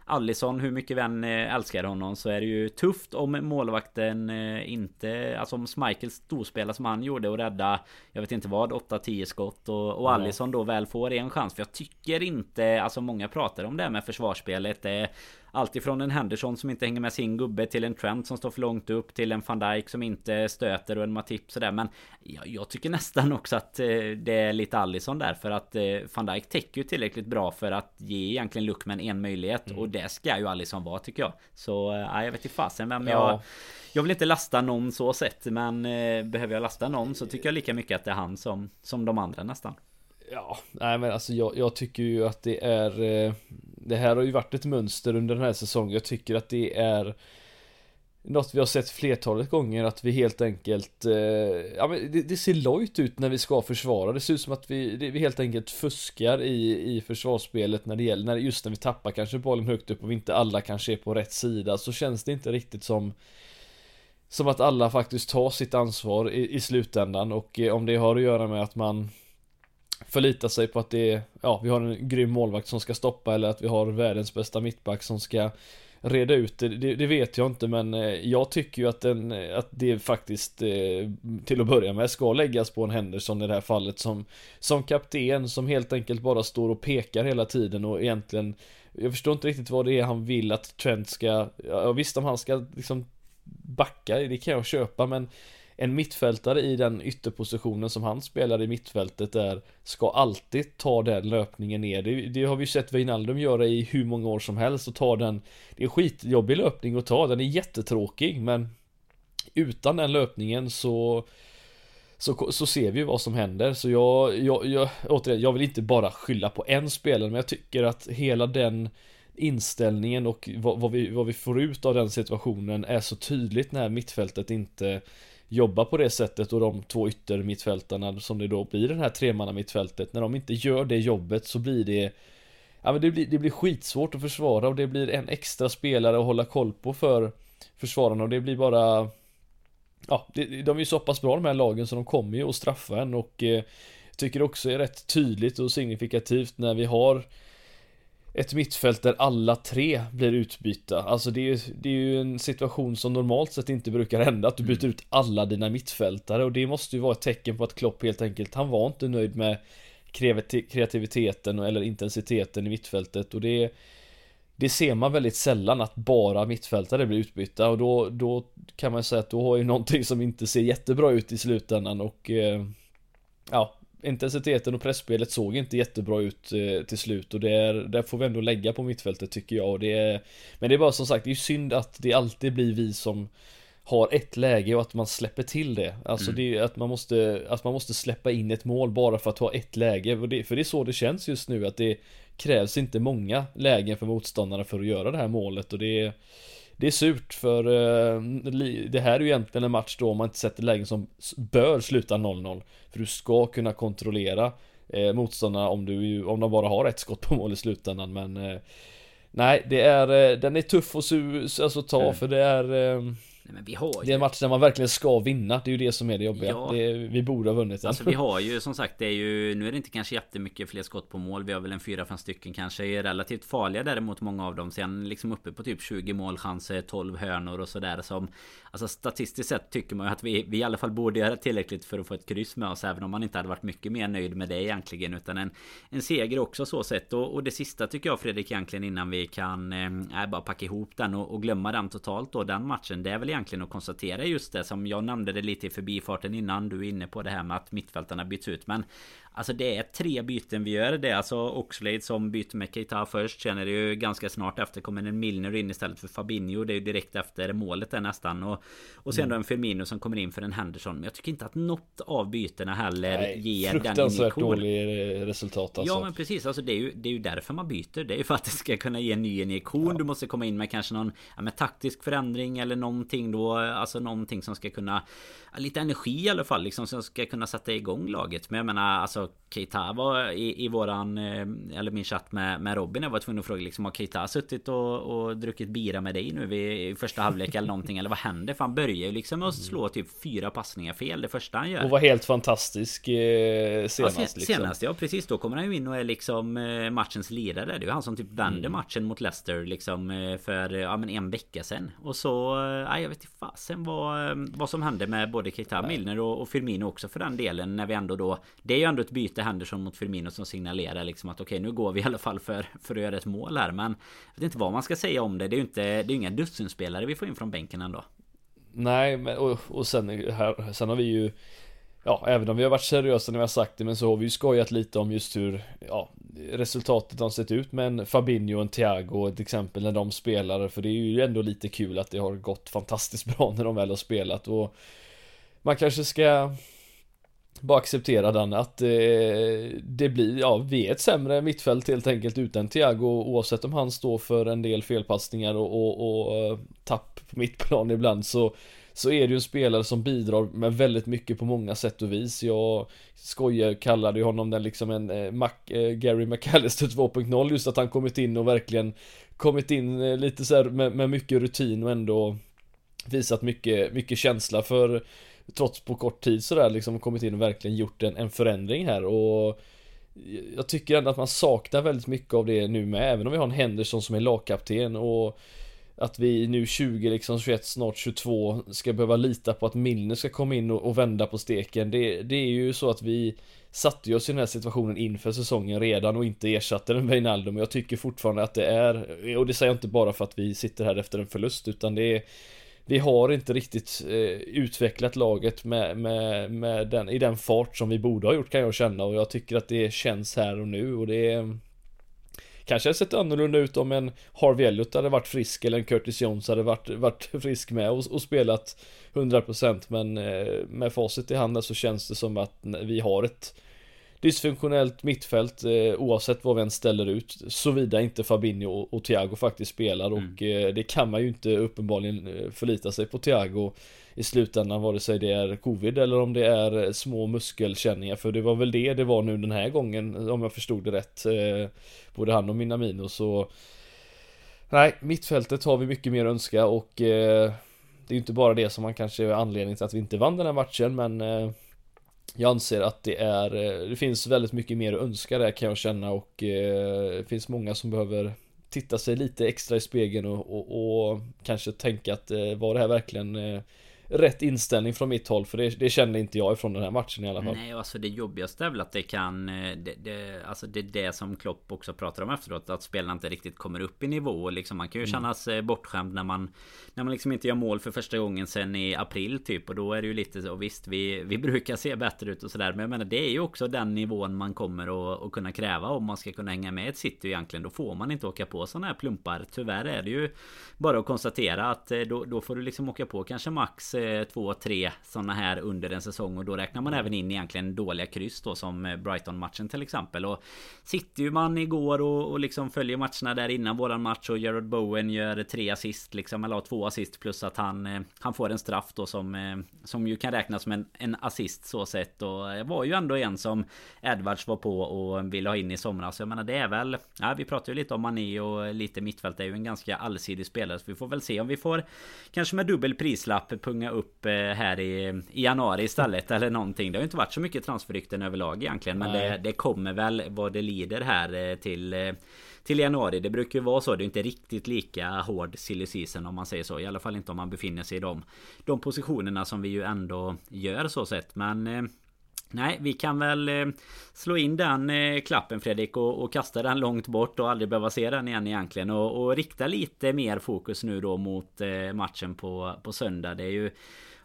Allison, hur mycket vi än eh, älskar honom så är det ju tufft om målvakten eh, inte... Alltså om Schmeichel storspelar som han gjorde och rädda Jag vet inte vad, 8-10 skott och, och Allison då väl får en chans. För jag tycker inte, alltså många pratar om det här med försvarsspelet. Det Alltifrån en Henderson som inte hänger med sin gubbe till en Trent som står för långt upp till en van Dijk som inte stöter och en Matip sådär men jag, jag tycker nästan också att eh, det är lite Allison där för att eh, van Dijk täcker ju tillräckligt bra för att ge egentligen Luckman en möjlighet mm. och det ska ju Allison vara tycker jag. Så eh, jag vet inte fasen vem ja. jag jag vill inte lasta någon så sett men eh, behöver jag lasta någon så tycker jag lika mycket att det är han som, som de andra nästan. Ja, nej men alltså jag, jag tycker ju att det är eh, det här har ju varit ett mönster under den här säsongen Jag tycker att det är något vi har sett flertalet gånger att vi helt enkelt, eh, ja men det, det, ser lojt ut när vi ska försvara. Det ser ut som att vi, det, vi helt enkelt fuskar i, i försvarsspelet när det gäller, när, just när vi tappar kanske bollen högt upp och vi inte alla kanske är på rätt sida så känns det inte riktigt som som att alla faktiskt tar sitt ansvar i, i slutändan och eh, om det har att göra med att man Förlita sig på att det är, ja, vi har en grym målvakt som ska stoppa eller att vi har världens bästa mittback som ska reda ut. Det, det, det, vet jag inte men eh, jag tycker ju att, den, eh, att det faktiskt eh, till att börja med ska läggas på en Henderson i det här fallet som, som kapten som helt enkelt bara står och pekar hela tiden och egentligen jag förstår inte riktigt vad det är han vill att Trent ska, ja visst om han ska liksom backa, det kan jag köpa men en mittfältare i den ytterpositionen som han spelar i mittfältet där ska alltid ta den löpningen ner. Det, det har vi ju sett Wijnaldum göra i hur många år som helst och ta den. Det är skitjobbig löpning att ta, den är jättetråkig men utan den löpningen så så, så ser vi vad som händer. Så jag, jag, jag, återigen, jag vill inte bara skylla på en spelare, men jag tycker att hela den inställningen och vad, vad, vi, vad vi får ut av den situationen är så tydligt när mittfältet inte jobba på det sättet och de två yttermittfältarna som det då blir den här tremanna mittfältet när de inte gör det jobbet så blir det Ja men det blir, det blir skitsvårt att försvara och det blir en extra spelare att hålla koll på för försvararna och det blir bara Ja, de är ju så pass bra de här lagen så de kommer ju att straffa en och eh, Tycker också är rätt tydligt och signifikativt när vi har ett mittfält där alla tre blir utbytta. Alltså det är, ju, det är ju en situation som normalt sett inte brukar hända, att du byter ut alla dina mittfältare. Och det måste ju vara ett tecken på att Klopp helt enkelt, han var inte nöjd med kreativiteten eller intensiteten i mittfältet. Och det det ser man väldigt sällan att bara mittfältare blir utbytta. Och då, då kan man säga att då har ju någonting som inte ser jättebra ut i slutändan. Och eh, Ja, intensiteten och pressspelet såg inte jättebra ut eh, till slut och det är, där får vi ändå lägga på mittfältet tycker jag och det är, Men det är bara som sagt, det är synd att det alltid blir vi som har ett läge och att man släpper till det. Alltså mm. det är att man måste, att man måste släppa in ett mål bara för att ha ett läge. För det, för det är så det känns just nu att det krävs inte många lägen för motståndarna för att göra det här målet och det är det är surt för uh, det här är ju egentligen en match då man inte sätter lägen som bör sluta 0-0. För du ska kunna kontrollera uh, motståndarna om, du, om de bara har ett skott på mål i slutändan men uh, Nej, det är, den är tuff att alltså ta mm. för det är Nej, men vi har ju... Det är en match där man verkligen ska vinna. Det är ju det som är det jobbiga. Ja. Det är, vi borde ha vunnit den. Alltså vi har ju som sagt, det är ju... Nu är det inte kanske jättemycket fler skott på mål. Vi har väl en 4-5 stycken kanske. Är relativt farliga däremot många av dem. Sen liksom uppe på typ 20 målchanser, 12 hörnor och sådär som... Alltså statistiskt sett tycker man ju att vi, vi i alla fall borde göra tillräckligt för att få ett kryss med oss. Även om man inte hade varit mycket mer nöjd med det egentligen. Utan en, en seger också så sett. Och, och det sista tycker jag Fredrik egentligen innan vi kan... Eh, äh, bara packa ihop den och, och glömma den totalt då. Den matchen. Det är väl egentligen att konstatera just det som jag nämnde det lite i förbifarten innan. Du är inne på det här med att mittfältarna byts ut. Men Alltså det är tre byten vi gör. Det är alltså Oxlade som byter med Keita först. Sen är det ju ganska snart efter kommer en Milner in istället för Fabinho. Det är ju direkt efter målet där nästan. Och, och sen mm. då en Firmino som kommer in för en Henderson. Men jag tycker inte att något av bytena heller Nej, ger den injektion. Fruktansvärt dålig resultat alltså. Ja men precis. Alltså det är, ju, det är ju därför man byter. Det är ju för att det ska kunna ge en ny injektion. Ja. Du måste komma in med kanske någon ja, med taktisk förändring eller någonting då. Alltså någonting som ska kunna lite energi i alla fall liksom som ska kunna sätta igång laget. Men jag menar alltså Keita var i, i våran eh, eller min chatt med, med Robin. Jag var tvungen att fråga liksom har Keita suttit och, och druckit bira med dig nu vid första halvlek eller någonting eller vad händer? För han börjar ju liksom att slå typ fyra passningar fel det första han gör. Och var helt fantastisk eh, senast. Ja, sen, liksom. Senast ja precis då kommer han ju in och är liksom eh, matchens ledare. Det är ju han som typ vände mm. matchen mot Leicester liksom eh, för ja men en vecka sedan. Och så, ja jag vet inte fasen vad, vad som hände med både både Keita Milner och, och Firmino också för den delen. När vi ändå då... Det är ju ändå ett byte Henderson mot Firmino som signalerar liksom att okej okay, nu går vi i alla fall för, för att göra ett mål här. Men jag vet inte vad man ska säga om det. Det är ju inte... Det är inga dussinspelare vi får in från bänken ändå. Nej, men och, och sen, här, sen har vi ju Ja, även om vi har varit seriösa när vi har sagt det, men så har vi ju skojat lite om just hur, ja, resultatet har sett ut med en Fabinho och en Thiago till exempel när de spelar, för det är ju ändå lite kul att det har gått fantastiskt bra när de väl har spelat och man kanske ska bara acceptera den att eh, det blir, ja vi är ett sämre mittfält helt enkelt utan Thiago oavsett om han står för en del felpassningar och, och, och eh, tapp på mittplan ibland så så är det ju en spelare som bidrar med väldigt mycket på många sätt och vis. Jag skojar, kallade ju honom den liksom en eh, Mac, eh, Gary McAllister 2.0 just att han kommit in och verkligen kommit in eh, lite så med, med mycket rutin och ändå visat mycket, mycket känsla för trots på kort tid sådär liksom kommit in och verkligen gjort en, en förändring här och jag tycker ändå att man saknar väldigt mycket av det nu med, även om vi har en Henderson som är lagkapten och att vi nu 20, liksom 21, snart 22 ska behöva lita på att Milner ska komma in och, och vända på steken. Det, det, är ju så att vi satte oss i den här situationen inför säsongen redan och inte ersatte den Wijnaldum. Jag tycker fortfarande att det är, och det säger jag inte bara för att vi sitter här efter en förlust, utan det är vi har inte riktigt eh, utvecklat laget med, med, med den, i den fart som vi borde ha gjort kan jag känna. Och jag tycker att det känns här och nu och det är Kanske hade sett annorlunda ut om en Harvey Elliot hade varit frisk eller en Curtis Jones hade varit, varit frisk med och, och spelat 100% men eh, med facit i handen så känns det som att vi har ett dysfunktionellt mittfält eh, oavsett vad vi än ställer ut såvida inte Fabinho och, och Thiago faktiskt spelar. Mm. och eh, det kan man ju inte uppenbarligen eh, förlita sig på Thiago i slutändan vare sig det är covid eller om det är små muskelkänningar. För det var väl det det var nu den här gången om jag förstod det rätt eh, både han och Minamino. Så nej mittfältet har vi mycket mer att önska och eh, det är ju inte bara det som man kanske är anledning till att vi inte vann den här matchen men eh, jag anser att det är, eh, det finns väldigt mycket mer att önska där kan jag känna och eh, det finns många som behöver titta sig lite extra i spegeln och, och, och kanske tänka att eh, var det här verkligen eh, rätt inställning från mitt håll för det, det kände inte jag ifrån den här matchen i alla fall. Nej, alltså det jobbigaste är väl att det kan det, det, Alltså det är det som Klopp också pratar om efteråt Att spelarna inte riktigt kommer upp i nivå. Liksom Man kan ju mm. känna sig bortskämd när man När man liksom inte gör mål för första gången sen i april typ. Och då är det ju lite så visst vi, vi brukar se bättre ut och sådär. Men jag menar det är ju också den nivån man kommer att, att kunna kräva Om man ska kunna hänga med ett city egentligen. Då får man inte åka på sådana här plumpar. Tyvärr är det ju Bara att konstatera att eh, då, då får du liksom åka på kanske max Eh, två, tre sådana här under en säsong. Och då räknar man även in egentligen dåliga kryss då som eh, Brighton-matchen till exempel. Och sitter ju man igår och, och liksom följer matcherna där innan våran match. Och Gerard Bowen gör tre assist liksom eller två assist plus att han eh, han får en straff då som som ju kan räknas som en, en assist så sett. Och det var ju ändå en som Edwards var på och ville ha in i somras. Jag menar det är väl ja, vi pratar ju lite om Mané och lite mittfält. Är ju en ganska allsidig spelare. Så vi får väl se om vi får kanske med dubbel prislapp punga upp eh, här i, i januari istället eller någonting. Det har ju inte varit så mycket transferrykten överlag egentligen. Men det, det, kommer väl vad det lider här eh, till eh, till januari. Det brukar ju vara så. Det är inte riktigt lika hård silly season om man säger så. I alla fall inte om man befinner sig i de, de positionerna som vi ju ändå gör så sett. Men Nej, vi kan väl eh, slå in den eh, klappen Fredrik och, och, kasta den långt bort och aldrig behöva se den igen egentligen. Och, och rikta lite mer fokus nu då mot eh, matchen på, på söndag. Det är ju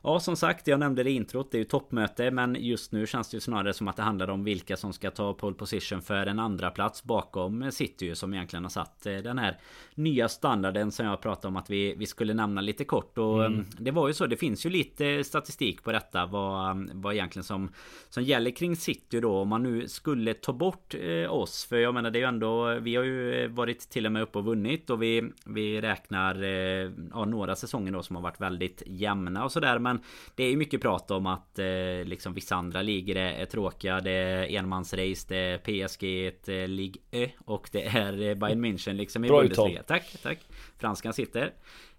Ja som sagt jag nämnde det i introt Det är ju toppmöte Men just nu känns det ju snarare som att det handlar om vilka som ska ta pole position för en andra plats bakom City som egentligen har satt eh, den här nya standarden som jag pratade om att vi, vi skulle nämna lite kort och mm. Det var ju så Det finns ju lite statistik på detta vad, vad egentligen som Som gäller kring City då om man nu skulle ta bort eh, oss För jag menar det är ju ändå Vi har ju varit till och med uppe och vunnit och vi Vi räknar eh, ja, några säsonger då som har varit väldigt jämna och sådär men det är ju mycket prat om att eh, liksom vissa andra ligor är, är tråkiga. Det är enmansrace, det är PSG, ett eh, Ligue Ö och det är eh, Bayern München liksom i Bundesliga. Tack, tack. Franskan sitter.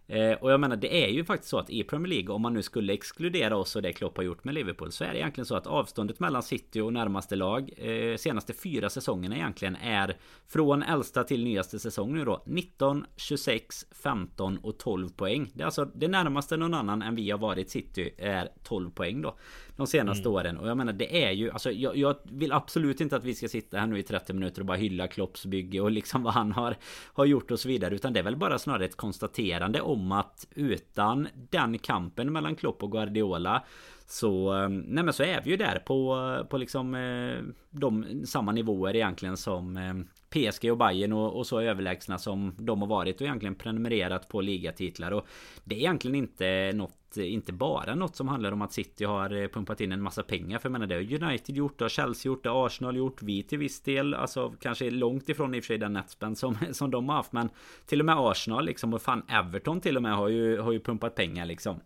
Eh, och jag menar det är ju faktiskt så att i Premier League om man nu skulle exkludera oss och det Klopp har gjort med Liverpool så är det egentligen så att avståndet mellan City och närmaste lag eh, senaste fyra säsongerna egentligen är från äldsta till nyaste säsong nu då 19, 26, 15 och 12 poäng. Det är alltså det närmaste någon annan än vi har varit City är 12 poäng då de senaste mm. åren. Och jag menar det är ju alltså jag, jag, vill absolut inte att vi ska sitta här nu i 30 minuter och bara hylla Klopps bygge och liksom vad han har har gjort och så vidare utan det är väl bara snarare ett konstaterande om att utan den kampen mellan Klopp och Guardiola så, eh, nej men så är vi ju där på, på liksom eh, de samma nivåer egentligen som, eh, PSG och Bayern och, och så överlägsna som de har varit och egentligen prenumererat på ligatitlar och det är egentligen inte något inte bara något som handlar om att City har eh, pumpat in en massa pengar för jag menar det har United gjort, det har Chelsea gjort, det har Arsenal gjort, vi till viss del alltså kanske långt ifrån i och för sig den netspend som, som de har haft men till och med Arsenal liksom och fan Everton till och med har ju, har ju pumpat pengar liksom.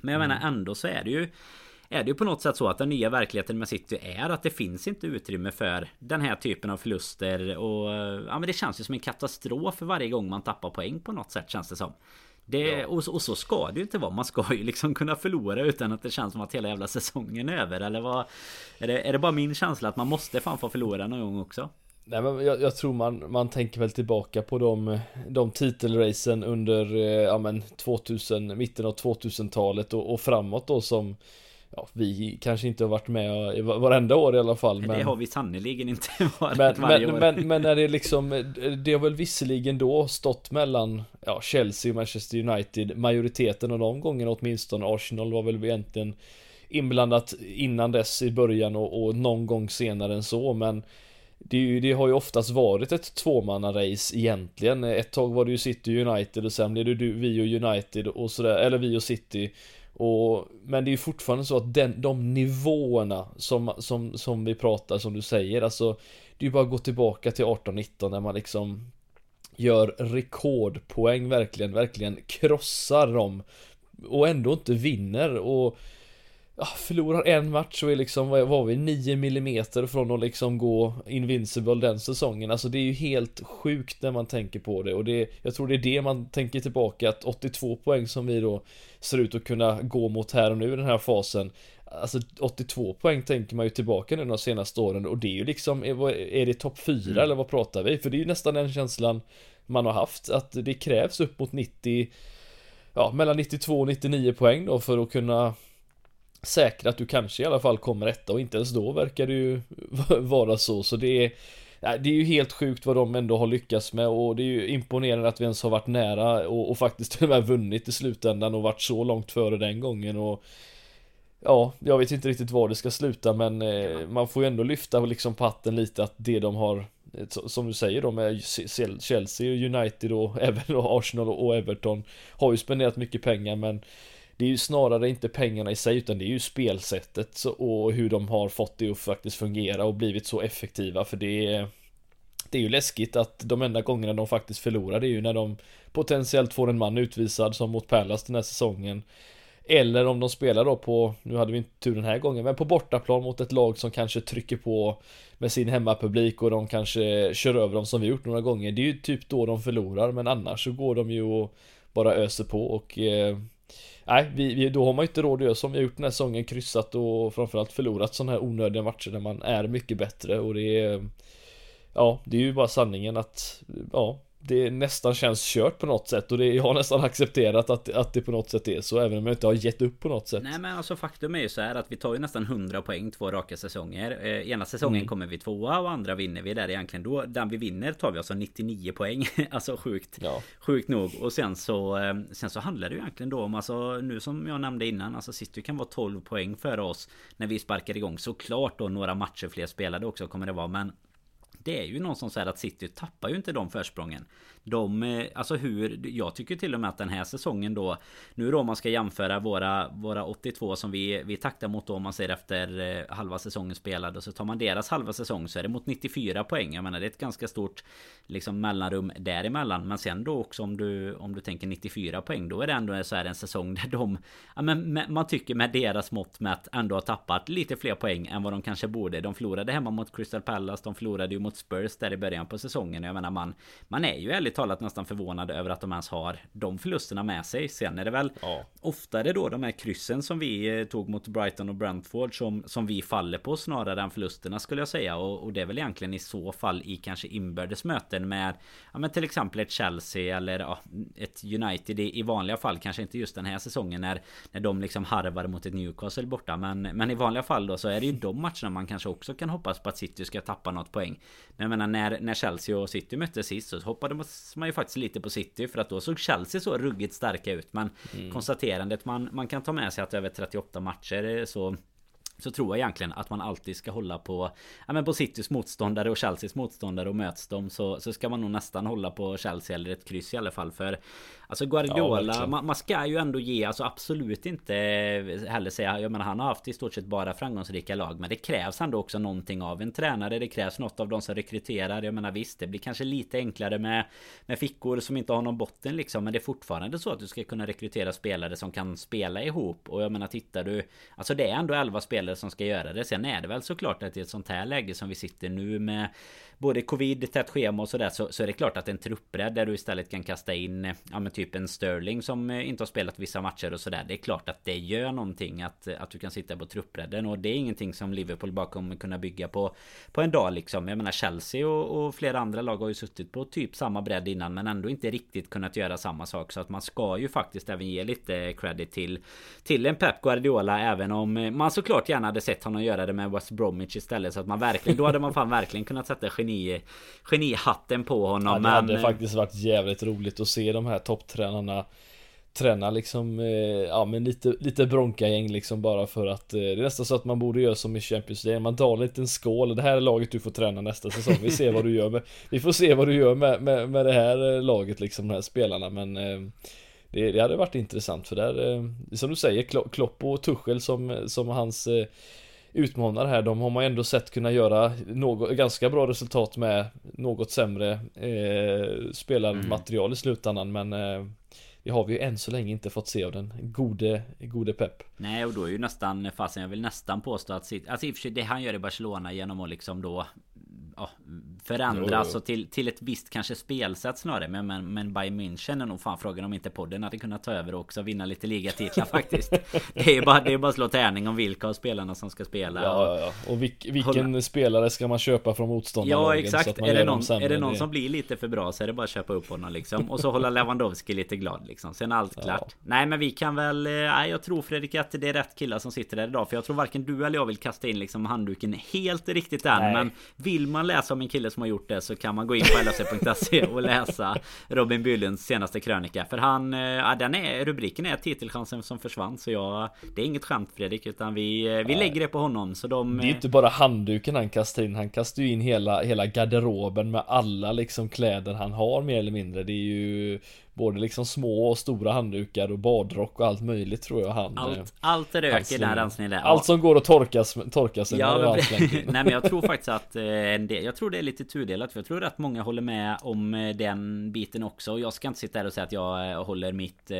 Men jag menar mm. ändå så är det ju är det ju på något sätt så att den nya verkligheten med City är att det finns inte utrymme för den här typen av förluster och ja men det känns ju som en katastrof för varje gång man tappar poäng på något sätt känns det som. Det, ja. och, och, så ska det ju inte vara. Man ska ju liksom kunna förlora utan att det känns som att hela jävla säsongen är över. Eller vad? Är det, är det bara min känsla att man måste fan få förlora någon gång också? Nej men jag, jag, tror man, man tänker väl tillbaka på de, de titelracen under, eh, ja men 2000, mitten av 2000-talet och, och framåt då som Ja, vi kanske inte har varit med varenda år i alla fall men... Det har vi sannoliken inte varit men, varje men, år men, men när det liksom Det har väl visserligen då stått mellan Ja, Chelsea och Manchester United Majoriteten av de gångerna åtminstone Arsenal var väl egentligen Inblandat innan dess i början och, och någon gång senare än så men det, ju, det, har ju oftast varit ett tvåmanna-race egentligen. Ett tag var det ju City United och sen blev det du, vi och United och sådär, eller vi och City. Och, men det är ju fortfarande så att den, de nivåerna som, som, som vi pratar, som du säger, alltså Det är ju bara att gå tillbaka till 18-19 när man liksom Gör rekordpoäng verkligen, verkligen krossar dem Och ändå inte vinner och ja, förlorar en match och är liksom, vad var vi, 9 mm från att liksom gå invincible den säsongen. Alltså det är ju helt sjukt när man tänker på det och det, jag tror det är det man tänker tillbaka att 82 poäng som vi då ser ut att kunna gå mot här och nu i den här fasen. Alltså 82 poäng tänker man ju tillbaka nu de senaste åren och det är ju liksom, är, det topp 4 mm. eller vad pratar vi? För det är ju nästan den känslan man har haft, att det krävs upp mot 90 Ja, mellan 92 och 99 poäng då för att kunna säkra att du kanske i alla fall kommer etta och inte ens då verkar det ju vara så. Så det är det är ju helt sjukt vad de ändå har lyckats med och det är ju imponerande att vi ens har varit nära och, och faktiskt till och med vunnit i slutändan och varit så långt före den gången och Ja, jag vet inte riktigt var det ska sluta men eh, man får ju ändå lyfta liksom patten lite att det de har eh, Som du säger då med Chelsea, United och även Arsenal och Everton Har ju spenderat mycket pengar men det är ju snarare inte pengarna i sig utan det är ju spelsättet och hur de har fått det att faktiskt fungera och blivit så effektiva för det är det är ju läskigt att de enda gångerna de faktiskt förlorar det är ju när de potentiellt får en man utvisad som mot Palace den här säsongen. Eller om de spelar då på, nu hade vi inte tur den här gången, men på bortaplan mot ett lag som kanske trycker på med sin hemmapublik och de kanske kör över dem som vi gjort några gånger. Det är ju typ då de förlorar, men annars så går de ju och bara öser på och eh, Nej, vi, vi, då har man ju inte råd att göra som vi har gjort den här säsongen, kryssat och framförallt förlorat sådana här onödiga matcher där man är mycket bättre och det är Ja, det är ju bara sanningen att Ja, det nästan känns kört på något sätt och det, jag har nästan accepterat att, att det på något sätt är så även om jag inte har gett upp på något sätt. Nej men alltså faktum är ju så här att vi tar ju nästan 100 poäng två raka säsonger. Eh, ena säsongen mm. kommer vi tvåa och andra vinner vi där egentligen. Då, den vi vinner tar vi alltså 99 poäng. alltså sjukt. Ja. Sjukt nog. Och sen så eh, Sen så handlar det ju egentligen då om alltså nu som jag nämnde innan. Alltså City kan vara 12 poäng före oss när vi sparkar igång. Såklart då några matcher fler spelade också kommer det vara. Men det är ju någon som säger att City tappar ju inte de försprången. De, eh, alltså hur, jag tycker till och med att den här säsongen då Nu då om man ska jämföra våra, våra 82 som vi, vi taktar mot då om man ser efter eh, halva säsongen spelad och så tar man deras halva säsong så är det mot 94 poäng. Jag menar det är ett ganska stort liksom mellanrum däremellan. Men sen då också om du, om du tänker 94 poäng då är det ändå så här en säsong där de ja, men man tycker med deras mått mätt ändå har tappat lite fler poäng än vad de kanske borde. De förlorade hemma mot Crystal Palace, de förlorade ju mot Spurs där i början på säsongen. Jag menar man, man är ju ärligt talat nästan förvånad över att de ens har de förlusterna med sig. Sen är det väl ja. oftare då de här kryssen som vi eh, tog mot Brighton och Brentford som, som vi faller på snarare än förlusterna skulle jag säga. Och, och det är väl egentligen i så fall i kanske inbördes möten med ja, men till exempel ett Chelsea eller ja, ett United i, i vanliga fall. Kanske inte just den här säsongen när, när de liksom harvar mot ett Newcastle borta. Men, men i vanliga fall då så är det ju de matcherna man kanske också kan hoppas på att City ska tappa något poäng. Men jag menar när, när Chelsea och City möttes sist så hoppade man ju faktiskt lite på City för att då såg Chelsea så ruggigt starka ut. Men mm. konstaterandet man, man kan ta med sig att över 38 matcher så så tror jag egentligen att man alltid ska hålla på Ja men på Citys motståndare och Chelseas motståndare och möts de så, så ska man nog nästan hålla på Chelsea eller ett kryss i alla fall för Alltså Guardiola ja, man, man, ska ju ändå ge alltså absolut inte heller säga Jag menar han har haft i stort sett bara framgångsrika lag Men det krävs ändå också någonting av en tränare Det krävs något av de som rekryterar. Jag menar visst det blir kanske lite enklare med Med fickor som inte har någon botten liksom Men det är fortfarande så att du ska kunna rekrytera spelare som kan spela ihop. Och jag menar tittar du Alltså det är ändå 11 spelare som ska göra det. Sen är det väl såklart att i ett sånt här läge som vi sitter nu med både covid, tätt schema och sådär så, så är det klart att en truppbredd där du istället kan kasta in eh, ja men typ en Sterling som eh, inte har spelat vissa matcher och sådär. Det är klart att det gör någonting att, eh, att du kan sitta på truppbredden och det är ingenting som Liverpool bara kommer kunna bygga på på en dag liksom. Jag menar Chelsea och, och flera andra lag har ju suttit på typ samma bredd innan men ändå inte riktigt kunnat göra samma sak så att man ska ju faktiskt även ge lite credit till till en Pep Guardiola även om man såklart gärna hade sett honom göra det med West Bromwich istället så att man verkligen då hade man fan verkligen kunnat sätta geni, genihatten på honom. Ja, det men... hade faktiskt varit jävligt roligt att se de här topptränarna träna liksom, eh, ja men lite, lite bronkagäng liksom bara för att eh, Det är nästan så att man borde göra som i Champions League Man tar en liten skål, det här är laget du får träna nästa säsong Vi ser vad du gör med Vi får se vad du gör med, med, med det här eh, laget liksom, de här spelarna men eh, det, det hade varit intressant för där, som du säger, Klopp och Tuchel som, som hans utmanare här, de har man ändå sett kunna göra något, ganska bra resultat med något sämre eh, spelarmaterial mm. i slutändan men eh, det har vi ju än så länge inte fått se av den gode, gode Pep. Nej och då är ju nästan, fasen jag vill nästan påstå att, sitt alltså i och för sig det han gör i Barcelona genom att liksom då ja, förändras jo. till, till ett visst kanske spelsätt snarare. Men, men, men Bayern München är nog fan frågan om inte podden hade kunnat ta över och också vinna lite ligatitlar faktiskt. Det är bara, det är bara att slå tärning om vilka av spelarna som ska spela. Ja, och, ja, ja. och vilk, vilken hålla... spelare ska man köpa från motståndarlagen? Ja, exakt. Är det, någon, är det någon som blir lite för bra så är det bara att köpa upp honom liksom. Och så hålla Lewandowski lite glad liksom. Sen allt ja. klart. Nej, men vi kan väl... Eh, nej, jag tror Fredrik att det är rätt killar som sitter där idag. För jag tror varken du eller jag vill kasta in liksom handduken helt riktigt än. Nej. Men vill man läsa om en kille som har gjort det så kan man gå in på lfc.se och läsa Robin Bylunds senaste krönika. För han, eh, ja, den är, rubriken är titelchansen som försvann. Så jag, det är inget skämt Fredrik, utan vi, eh, vi lägger det på honom. Så de, det är inte bara handduken han kastar in, han kastar ju in hela, hela garderoben med alla liksom kläder han har mer eller mindre. Det är ju Både liksom små och stora handdukar och badrock och allt möjligt tror jag han Allt, eh, allt rök i den rensningen där Allt som går att torkas, torka sig ja, Nej men jag tror faktiskt att eh, del, Jag tror det är lite tudelat för jag tror att många håller med om eh, den biten också. Och jag ska inte sitta här och säga att jag håller mitt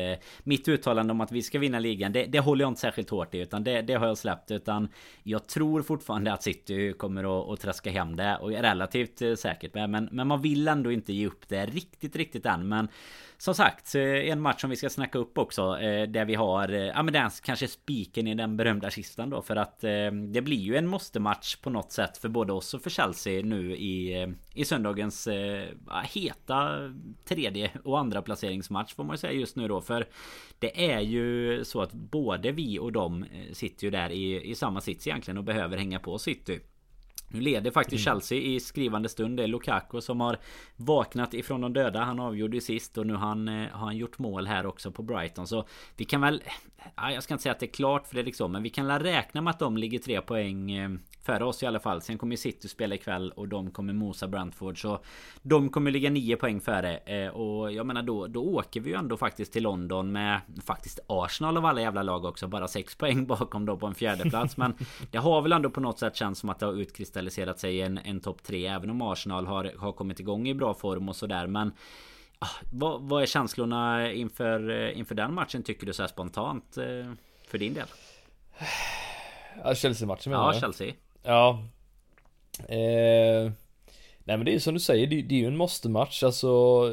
Mitt uttalande om att vi ska vinna ligan. Det, det håller jag inte särskilt hårt i utan det, det har jag släppt. Utan Jag tror fortfarande att City kommer att, att traska hem det och är relativt säkert med. Men, men man vill ändå inte ge upp det riktigt riktigt än. Men som sagt, eh, en match som vi ska snacka upp också. Eh, där vi har, eh, ja men den kanske spiken i den berömda kistan då. För att det blir ju en måste-match på något sätt för både oss och för Chelsea nu i, i söndagens heta tredje och andra placeringsmatch får man ju säga just nu då. För det är ju så att både vi och de sitter ju där i, i samma sits egentligen och behöver hänga på City. Nu leder faktiskt mm. Chelsea i skrivande stund. Det är Lukaku som har vaknat ifrån de döda. Han avgjorde sist och nu har han, eh, har han gjort mål här också på Brighton. Så vi kan väl... Jag ska inte säga att det är klart för det liksom. Men vi kan väl räkna med att de ligger tre poäng eh, före oss i alla fall. Sen kommer City spela ikväll och de kommer mosa Brentford. Så de kommer ligga nio poäng före. Eh, och jag menar då, då åker vi ju ändå faktiskt till London med faktiskt Arsenal av alla jävla lag också. Bara sex poäng bakom då på en fjärde plats Men det har väl ändå på något sätt känts som att det har utkristalliserat sig en, en topp tre. Även om Arsenal har, har kommit igång i bra form och sådär. Men ah, vad, vad är känslorna inför, eh, inför den matchen tycker du så här spontant? Eh, för din del? Ja, Chelsea-matchen menar Ja, Chelsea. Ja. Eh, nej men det är som du säger, det, det är ju en måste-match. Alltså,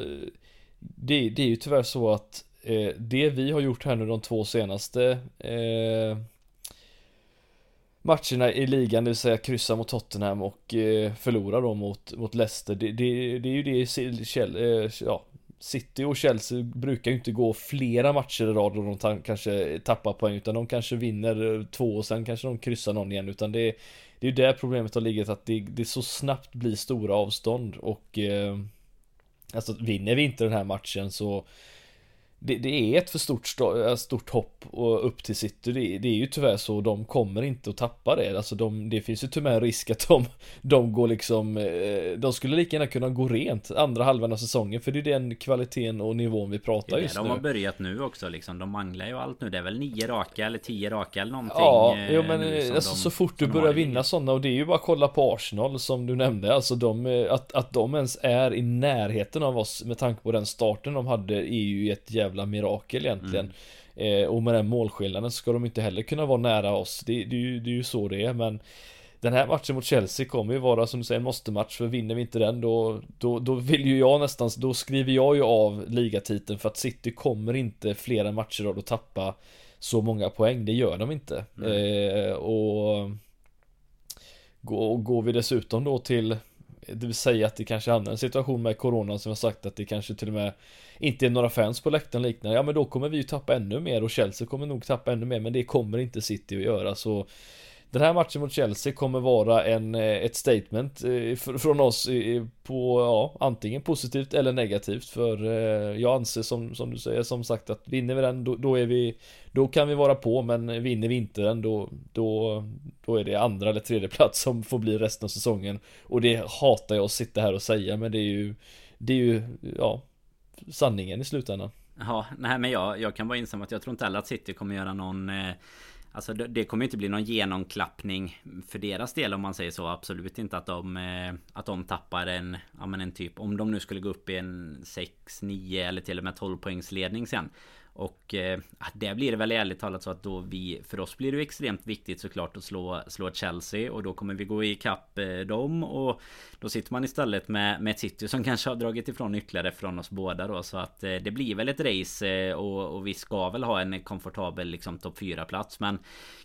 det, det, är ju tyvärr så att eh, det vi har gjort här nu de två senaste eh, matcherna i ligan, det vill säga kryssa mot Tottenham och eh, förlora då mot, mot Leicester. Det, det, det är ju det Kjell, eh, ja, City och Chelsea brukar ju inte gå flera matcher i rad och de kanske tappar poäng utan de kanske vinner eh, två och sen kanske de kryssar någon igen utan det det är ju där problemet har ligget att det, det så snabbt blir stora avstånd och eh, Alltså vinner vi inte den här matchen så det, det, är ett för stort, stort hopp upp till City. Det, det, är ju tyvärr så. De kommer inte att tappa det. Alltså de, det finns ju tyvärr risk att de, de går liksom eh, De skulle lika gärna kunna gå rent andra halvan av säsongen. För det är den kvaliteten och nivån vi pratar just nu. De har börjat nu också liksom. De manglar ju allt nu. Det är väl nio raka eller tio raka eller någonting. Ja, jo, men eh, alltså, de, så fort du börjar vinna sådana. Och det är ju bara att kolla på Arsenal som du nämnde. Alltså de, eh, att, att de ens är i närheten av oss med tanke på den starten de hade är ju ett jävla mirakel egentligen. Mm. Eh, och med den målskillnaden ska de inte heller kunna vara nära oss. Det, det, är ju, det är ju så det är men den här matchen mot Chelsea kommer ju vara som du säger en måste-match för vinner vi inte den då, då, då vill ju jag nästan, då skriver jag ju av ligatiteln för att City kommer inte flera matcher av att tappa så många poäng, det gör de inte. Mm. Eh, och går vi dessutom då till det vill säga att det kanske hamnar en situation med Corona som jag sagt att det kanske till och med inte är några fans på läktaren liknande. Ja men då kommer vi ju tappa ännu mer och Chelsea kommer nog tappa ännu mer men det kommer inte City att göra så den här matchen mot Chelsea kommer vara en, eh, ett statement eh, från oss på, ja, antingen positivt eller negativt för eh, jag anser som, som du säger som sagt att vinner vi den då, då är vi Då kan vi vara på men vinner vi inte den då, då, då är det andra eller tredje plats som får bli resten av säsongen. Och det hatar jag att sitta här och säga men det är ju Det är ju, ja Sanningen i slutändan. Ja, nej men jag, jag kan bara instämma att jag tror inte heller att City kommer göra någon eh Alltså det kommer inte bli någon genomklappning för deras del om man säger så. Absolut inte att de, eh, att de tappar en, ja men en typ, om de nu skulle gå upp i en 6, 9 eller till och med 12 poängs ledning sen. Och eh, det blir det väl ärligt talat så att då vi För oss blir det extremt viktigt såklart att slå, slå Chelsea Och då kommer vi gå ikapp eh, dem Och då sitter man istället med, med ett City som kanske har dragit ifrån ytterligare från oss båda då Så att eh, det blir väl ett race eh, och, och, vi ska väl ha en komfortabel liksom topp 4 plats Men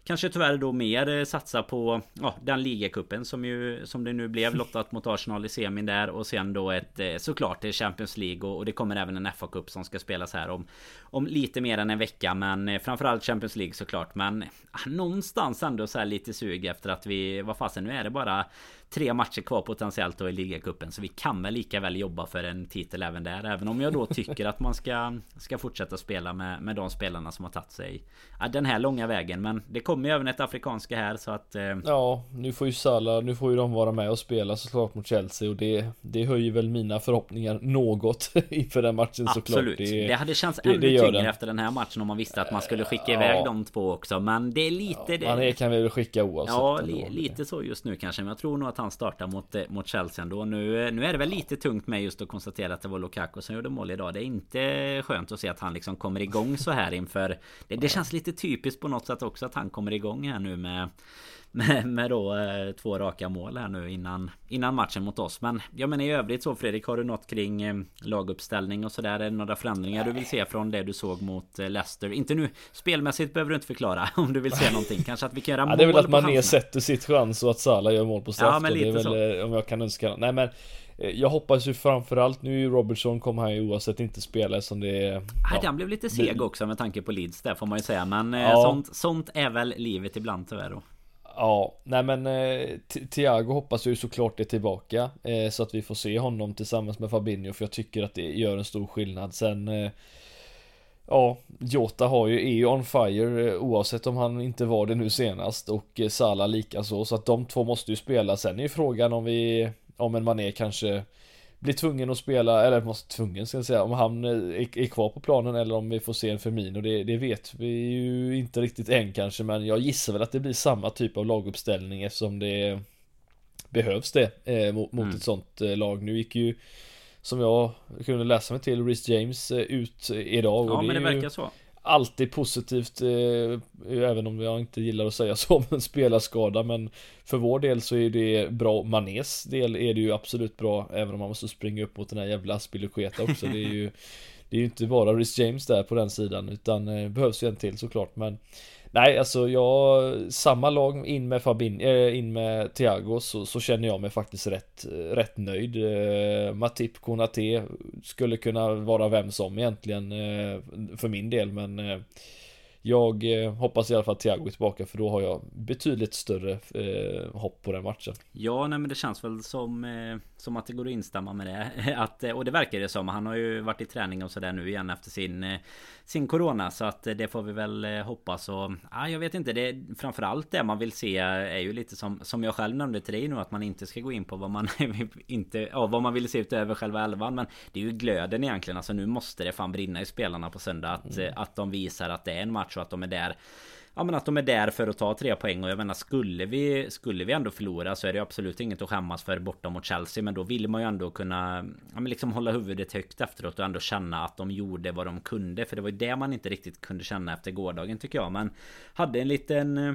Kanske tyvärr då mer eh, satsa på ja, den ligacupen som ju Som det nu blev lottat mot Arsenal i semin där Och sen då ett såklart Champions League och, och det kommer även en FA-cup som ska spelas här om Om lite mer än en vecka. Men framförallt Champions League såklart. Men ah, Någonstans ändå så här lite sug efter att vi Vad fasen nu är det bara tre matcher kvar potentiellt då i ligacupen. Så vi kan väl lika väl jobba för en titel även där. Även om jag då tycker att man ska, ska fortsätta spela med, med de spelarna som har tagit sig ja, den här långa vägen. Men det kommer ju även ett afrikanska här så att... Eh... Ja, nu får ju Salah, nu får ju de vara med och spela såklart mot Chelsea och det, det höjer väl mina förhoppningar något inför den matchen såklart. Absolut. Det, det hade känts ännu tyngre den. efter den här matchen om man visste att man skulle skicka iväg ja. de två också. Men det är lite... Ja, det... Man kan väl skicka oavsett. Ja, li, lite så just nu kanske. Men jag tror nog att han startar mot, eh, mot Chelsea ändå. Nu, nu är det väl lite tungt med just att konstatera att det var Lukaku som gjorde mål idag. Det är inte skönt att se att han liksom kommer igång så här inför... Det, det känns lite typiskt på något sätt också att han kommer igång här nu med med, med då eh, två raka mål här nu innan Innan matchen mot oss Men jag menar i övrigt så Fredrik Har du något kring eh, laguppställning och sådär? Är det några förändringar du vill se från det du såg mot eh, Leicester? Inte nu Spelmässigt behöver du inte förklara Om du vill se någonting Kanske att vi kan göra ja, mål Det är väl att man sätter sitt chans och att Salah gör mål på straff ja, men lite väl så. om jag kan önska Nej men jag hoppas ju framförallt nu Robertson kommer han ju oavsett inte spela som det är Nej den blev lite seg också med tanke på Leeds där får man ju säga Men ja. sånt, sånt är väl livet ibland tyvärr då Ja, nej men eh, Thiago hoppas ju såklart är tillbaka eh, Så att vi får se honom tillsammans med Fabinho för jag tycker att det gör en stor skillnad. Sen eh, Ja, Jota har ju, är ju on fire eh, oavsett om han inte var det nu senast och eh, Salah likaså så att de två måste ju spela. Sen är ju frågan om vi Om en Mané kanske blir tvungen att spela, eller måste tvungen ska jag säga, om han är, är kvar på planen eller om vi får se en Firmino, det, det vet vi ju inte riktigt än kanske, men jag gissar väl att det blir samma typ av laguppställning eftersom det behövs det eh, mot, mot mm. ett sånt eh, lag. Nu gick ju som jag kunde läsa mig till, Rhys James eh, ut idag. Ja, men det verkar så alltid positivt eh, Även om jag inte gillar att säga så om en spelarskada Men För vår del så är det bra. Manes del är det ju absolut bra Även om man måste springa upp mot den här jävla Aspilicueta också. Det är ju Det är ju inte bara Rhys James där på den sidan Utan eh, behövs ju en till såklart men Nej, alltså jag, samma lag in med Fabin, äh, eh, in med Thiago så, så, känner jag mig faktiskt rätt, eh, rätt nöjd. Äh, Matip Konate skulle kunna vara vem som egentligen äh, för min del, men jag eh, hoppas i alla fall att Thiago är tillbaka för då har jag betydligt större eh, hopp på den matchen. Ja, nej men det känns väl som, eh, som att det går att instämma med det. Att, eh, och det verkar det som. Han har ju varit i träning och sådär nu igen efter sin, eh, sin Corona. Så att det får vi väl hoppas. Och, ja, jag vet inte, det framförallt det man vill se är ju lite som, som jag själv nämnde till dig nu. Att man inte ska gå in på vad man inte, ja, vad man vill se utöver själva elvan. Men det är ju glöden egentligen. Alltså nu måste det fan brinna i spelarna på söndag. Att, mm. att de visar att det är en match och att de är där Ja men att de är där för att ta tre poäng. Och jag menar skulle vi Skulle vi ändå förlora så är det absolut inget att skämmas för borta mot Chelsea. Men då vill man ju ändå kunna Ja men liksom hålla huvudet högt efteråt och ändå känna att de gjorde vad de kunde. För det var ju det man inte riktigt kunde känna efter gårdagen tycker jag. Men Hade en liten eh,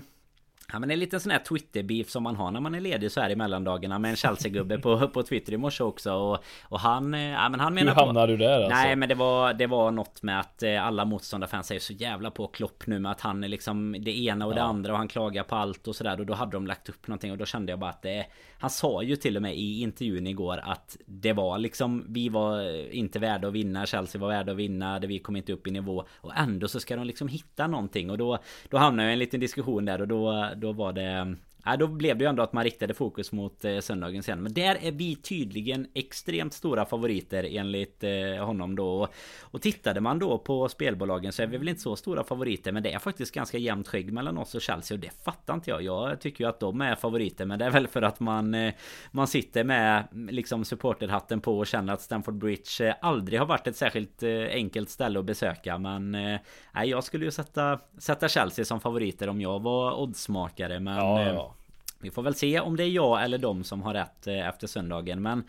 Ja men en liten sån här Twitter-beef som man har när man är ledig så här i mellandagarna med en Chelsea-gubbe på, på Twitter i morse också och, och han... Eh, ja men han menar Hur hamnade du där alltså? Nej men det var, det var något med att eh, alla motståndarfans är så jävla på Klopp nu med att han är liksom det ena och ja. det andra och han klagar på allt och sådär och då hade de lagt upp någonting och då kände jag bara att det... Han sa ju till och med i intervjun igår att det var liksom Vi var inte värda att vinna Chelsea var värda att vinna det Vi kom inte upp i nivå. Och ändå så ska de liksom hitta någonting. Och då Då hamnar jag i en liten diskussion där och då då var det Ja, då blev det ju ändå att man riktade fokus mot eh, söndagen sen. Men där är vi tydligen extremt stora favoriter enligt eh, honom då. Och tittade man då på spelbolagen så är vi väl inte så stora favoriter. Men det är faktiskt ganska jämnt skägg mellan oss och Chelsea. Och det fattar inte jag. Jag tycker ju att de är favoriter. Men det är väl för att man, eh, man sitter med liksom supporterhatten på och känner att Stamford Bridge eh, aldrig har varit ett särskilt eh, enkelt ställe att besöka. Men eh, nej, jag skulle ju sätta, sätta Chelsea som favoriter om jag var oddsmakare. Men ja, ja. Vi får väl se om det är jag eller de som har rätt eh, efter söndagen. Men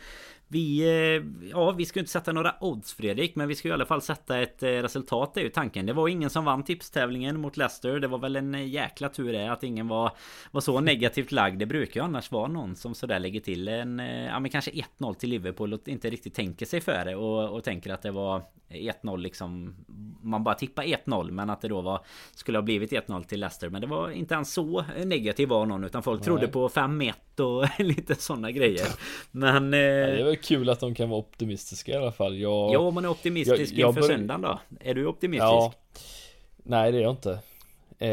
vi, eh, ja, vi ska inte sätta några odds Fredrik Men vi ska i alla fall sätta ett eh, resultat Det är ju tanken. Det var ingen som vann tipstävlingen mot Leicester. Det var väl en jäkla tur det att ingen var, var så negativt lagd. Det brukar ju annars vara någon som sådär lägger till en Ja men kanske 1-0 till Liverpool och inte riktigt tänker sig för det och, och tänker att det var 1-0 liksom Man bara tippar 1-0 men att det då var Skulle ha blivit 1-0 till Leicester. Men det var inte ens så negativ var någon Utan folk Nej. trodde på 5-1 och lite sådana grejer. Men eh, ja, Det var kul att de kan vara optimistiska i alla fall jag, Ja man är optimistisk jag, jag inför bör... söndagen då Är du optimistisk? Ja Nej det är jag inte eh,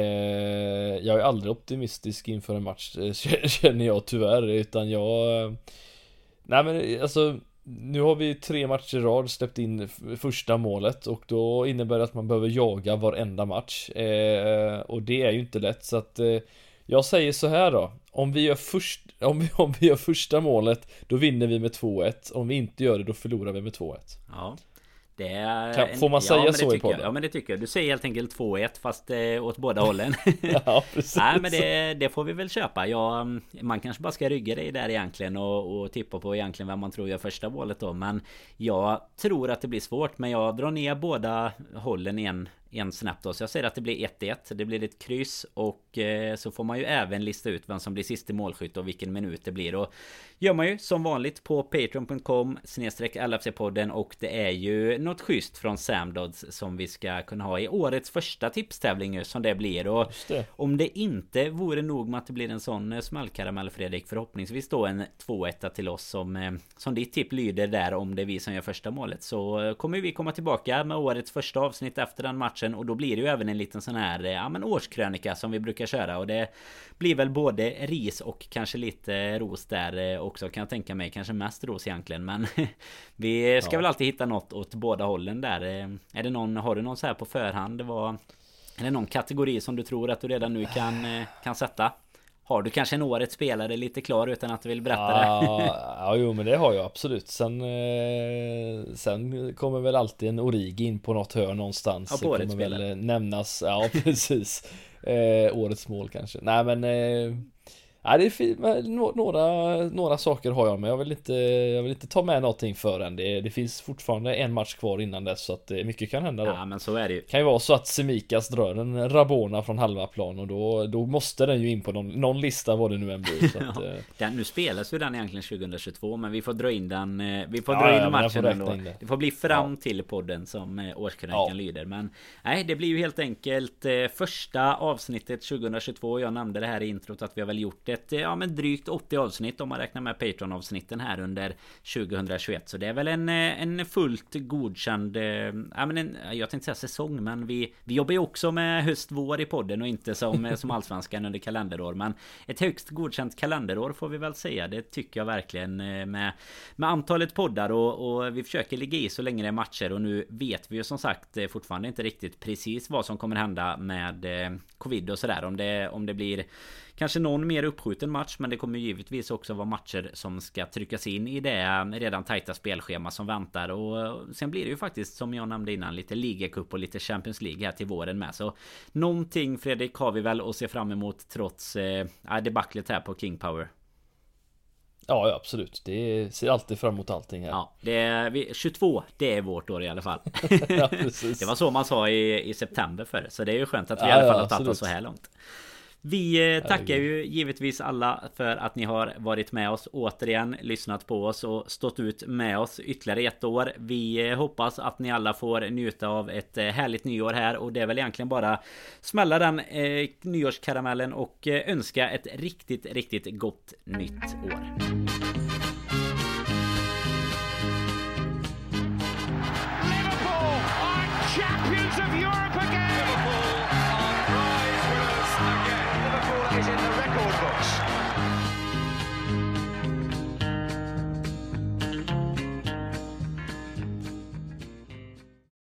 Jag är aldrig optimistisk inför en match eh, Känner jag tyvärr utan jag Nej men alltså nu har vi tre matcher i rad släppt in första målet och då innebär det att man behöver jaga varenda match. Eh, och det är ju inte lätt så att eh, jag säger så här då. Om vi, gör först, om, vi, om vi gör första målet, då vinner vi med 2-1. Om vi inte gör det, då förlorar vi med 2-1. Ja. Kan, får man säga ja, så i podden? Ja men det tycker jag. Du säger helt enkelt 2-1 fast eh, åt båda hållen. ja precis. Nej men det, det, får vi väl köpa. Ja, man kanske bara ska rygga dig där egentligen och, och tippa på egentligen vem man tror gör första målet då. Men jag tror att det blir svårt. Men jag drar ner båda hållen en en snabbt då. Så jag säger att det blir 1-1. Det blir ett kryss och eh, så får man ju även lista ut vem som blir sista målskytt och vilken minut det blir. Och gör man ju som vanligt på patreon.com snedstreck LFC-podden och det är ju något schysst från Samdods som vi ska kunna ha i årets första tipstävling som det blir. Och det. om det inte vore nog med att det blir en sån eh, smällkaramell Fredrik förhoppningsvis då en 2-1 till oss som, eh, som ditt tipp lyder där om det är vi som gör första målet så kommer vi komma tillbaka med årets första avsnitt efter den matchen matchen och då blir det ju även en liten sån här ja, men årskrönika som vi brukar köra och det blir väl både ris och kanske lite ros där också kan jag tänka mig. Kanske mest ros egentligen men vi ska ja. väl alltid hitta något åt båda hållen där. Är det någon, har du någon så här på förhand? Det var, är det någon kategori som du tror att du redan nu kan, kan sätta? Har du kanske en årets spelare lite klar utan att du vill berätta det? Ja, jo men det har jag absolut. Sen, eh, sen kommer väl alltid en Origi in på något hörn någonstans. Ja, på årets kommer spelare. väl nämnas, ja precis. Eh, årets mål kanske. Nej men eh, Nej det är fint, några, några saker har jag men jag vill inte, jag vill inte ta med någonting förrän det, det finns fortfarande en match kvar innan dess så att mycket kan hända då. Ja men så är det ju. Kan ju vara så att Semikas drar en Rabona från halva plan och då, då måste den ju in på någon, någon lista vad det nu än blir. Så att, ja, eh. den, nu spelas ju den egentligen 2022 men vi får dra in den, eh, vi får ja, dra in ja, matchen ändå. In det. det får bli fram till podden som eh, årskrönikan lyder. Men nej det blir ju helt enkelt första avsnittet 2022. Jag nämnde det här i introt att vi har väl gjort det ett ja, men drygt 80 avsnitt om man räknar med Patreon-avsnitten här under 2021. Så det är väl en, eh, en fullt godkänd, eh, ja, men en, jag tänkte säga säsong, men vi, vi jobbar ju också med höst-vår i podden och inte som, eh, som allsvenskan under kalenderår. Men ett högst godkänt kalenderår får vi väl säga. Det tycker jag verkligen med, med antalet poddar och, och vi försöker ligga i så länge det är matcher och nu vet vi ju som sagt fortfarande inte riktigt precis vad som kommer hända med covid och sådär. Om det, om det blir Kanske någon mer uppskjuten match men det kommer givetvis också vara matcher som ska tryckas in i det redan tajta spelschema som väntar och sen blir det ju faktiskt som jag nämnde innan lite ligacup och lite Champions League här till våren med så Någonting Fredrik har vi väl att se fram emot trots eh, debaclet här på King Power. Ja, ja absolut. Det ser alltid fram emot allting här. Ja, det är, 22, det är vårt år i alla fall. ja, det var så man sa i, i september för Så det är ju skönt att vi ja, i alla fall har tagit oss så här långt. Vi eh, tackar ju givetvis alla för att ni har varit med oss återigen, lyssnat på oss och stått ut med oss ytterligare ett år. Vi eh, hoppas att ni alla får njuta av ett eh, härligt nyår här och det är väl egentligen bara smälla den eh, nyårskaramellen och önska ett riktigt, riktigt gott nytt år. Liverpool are champions of Europe!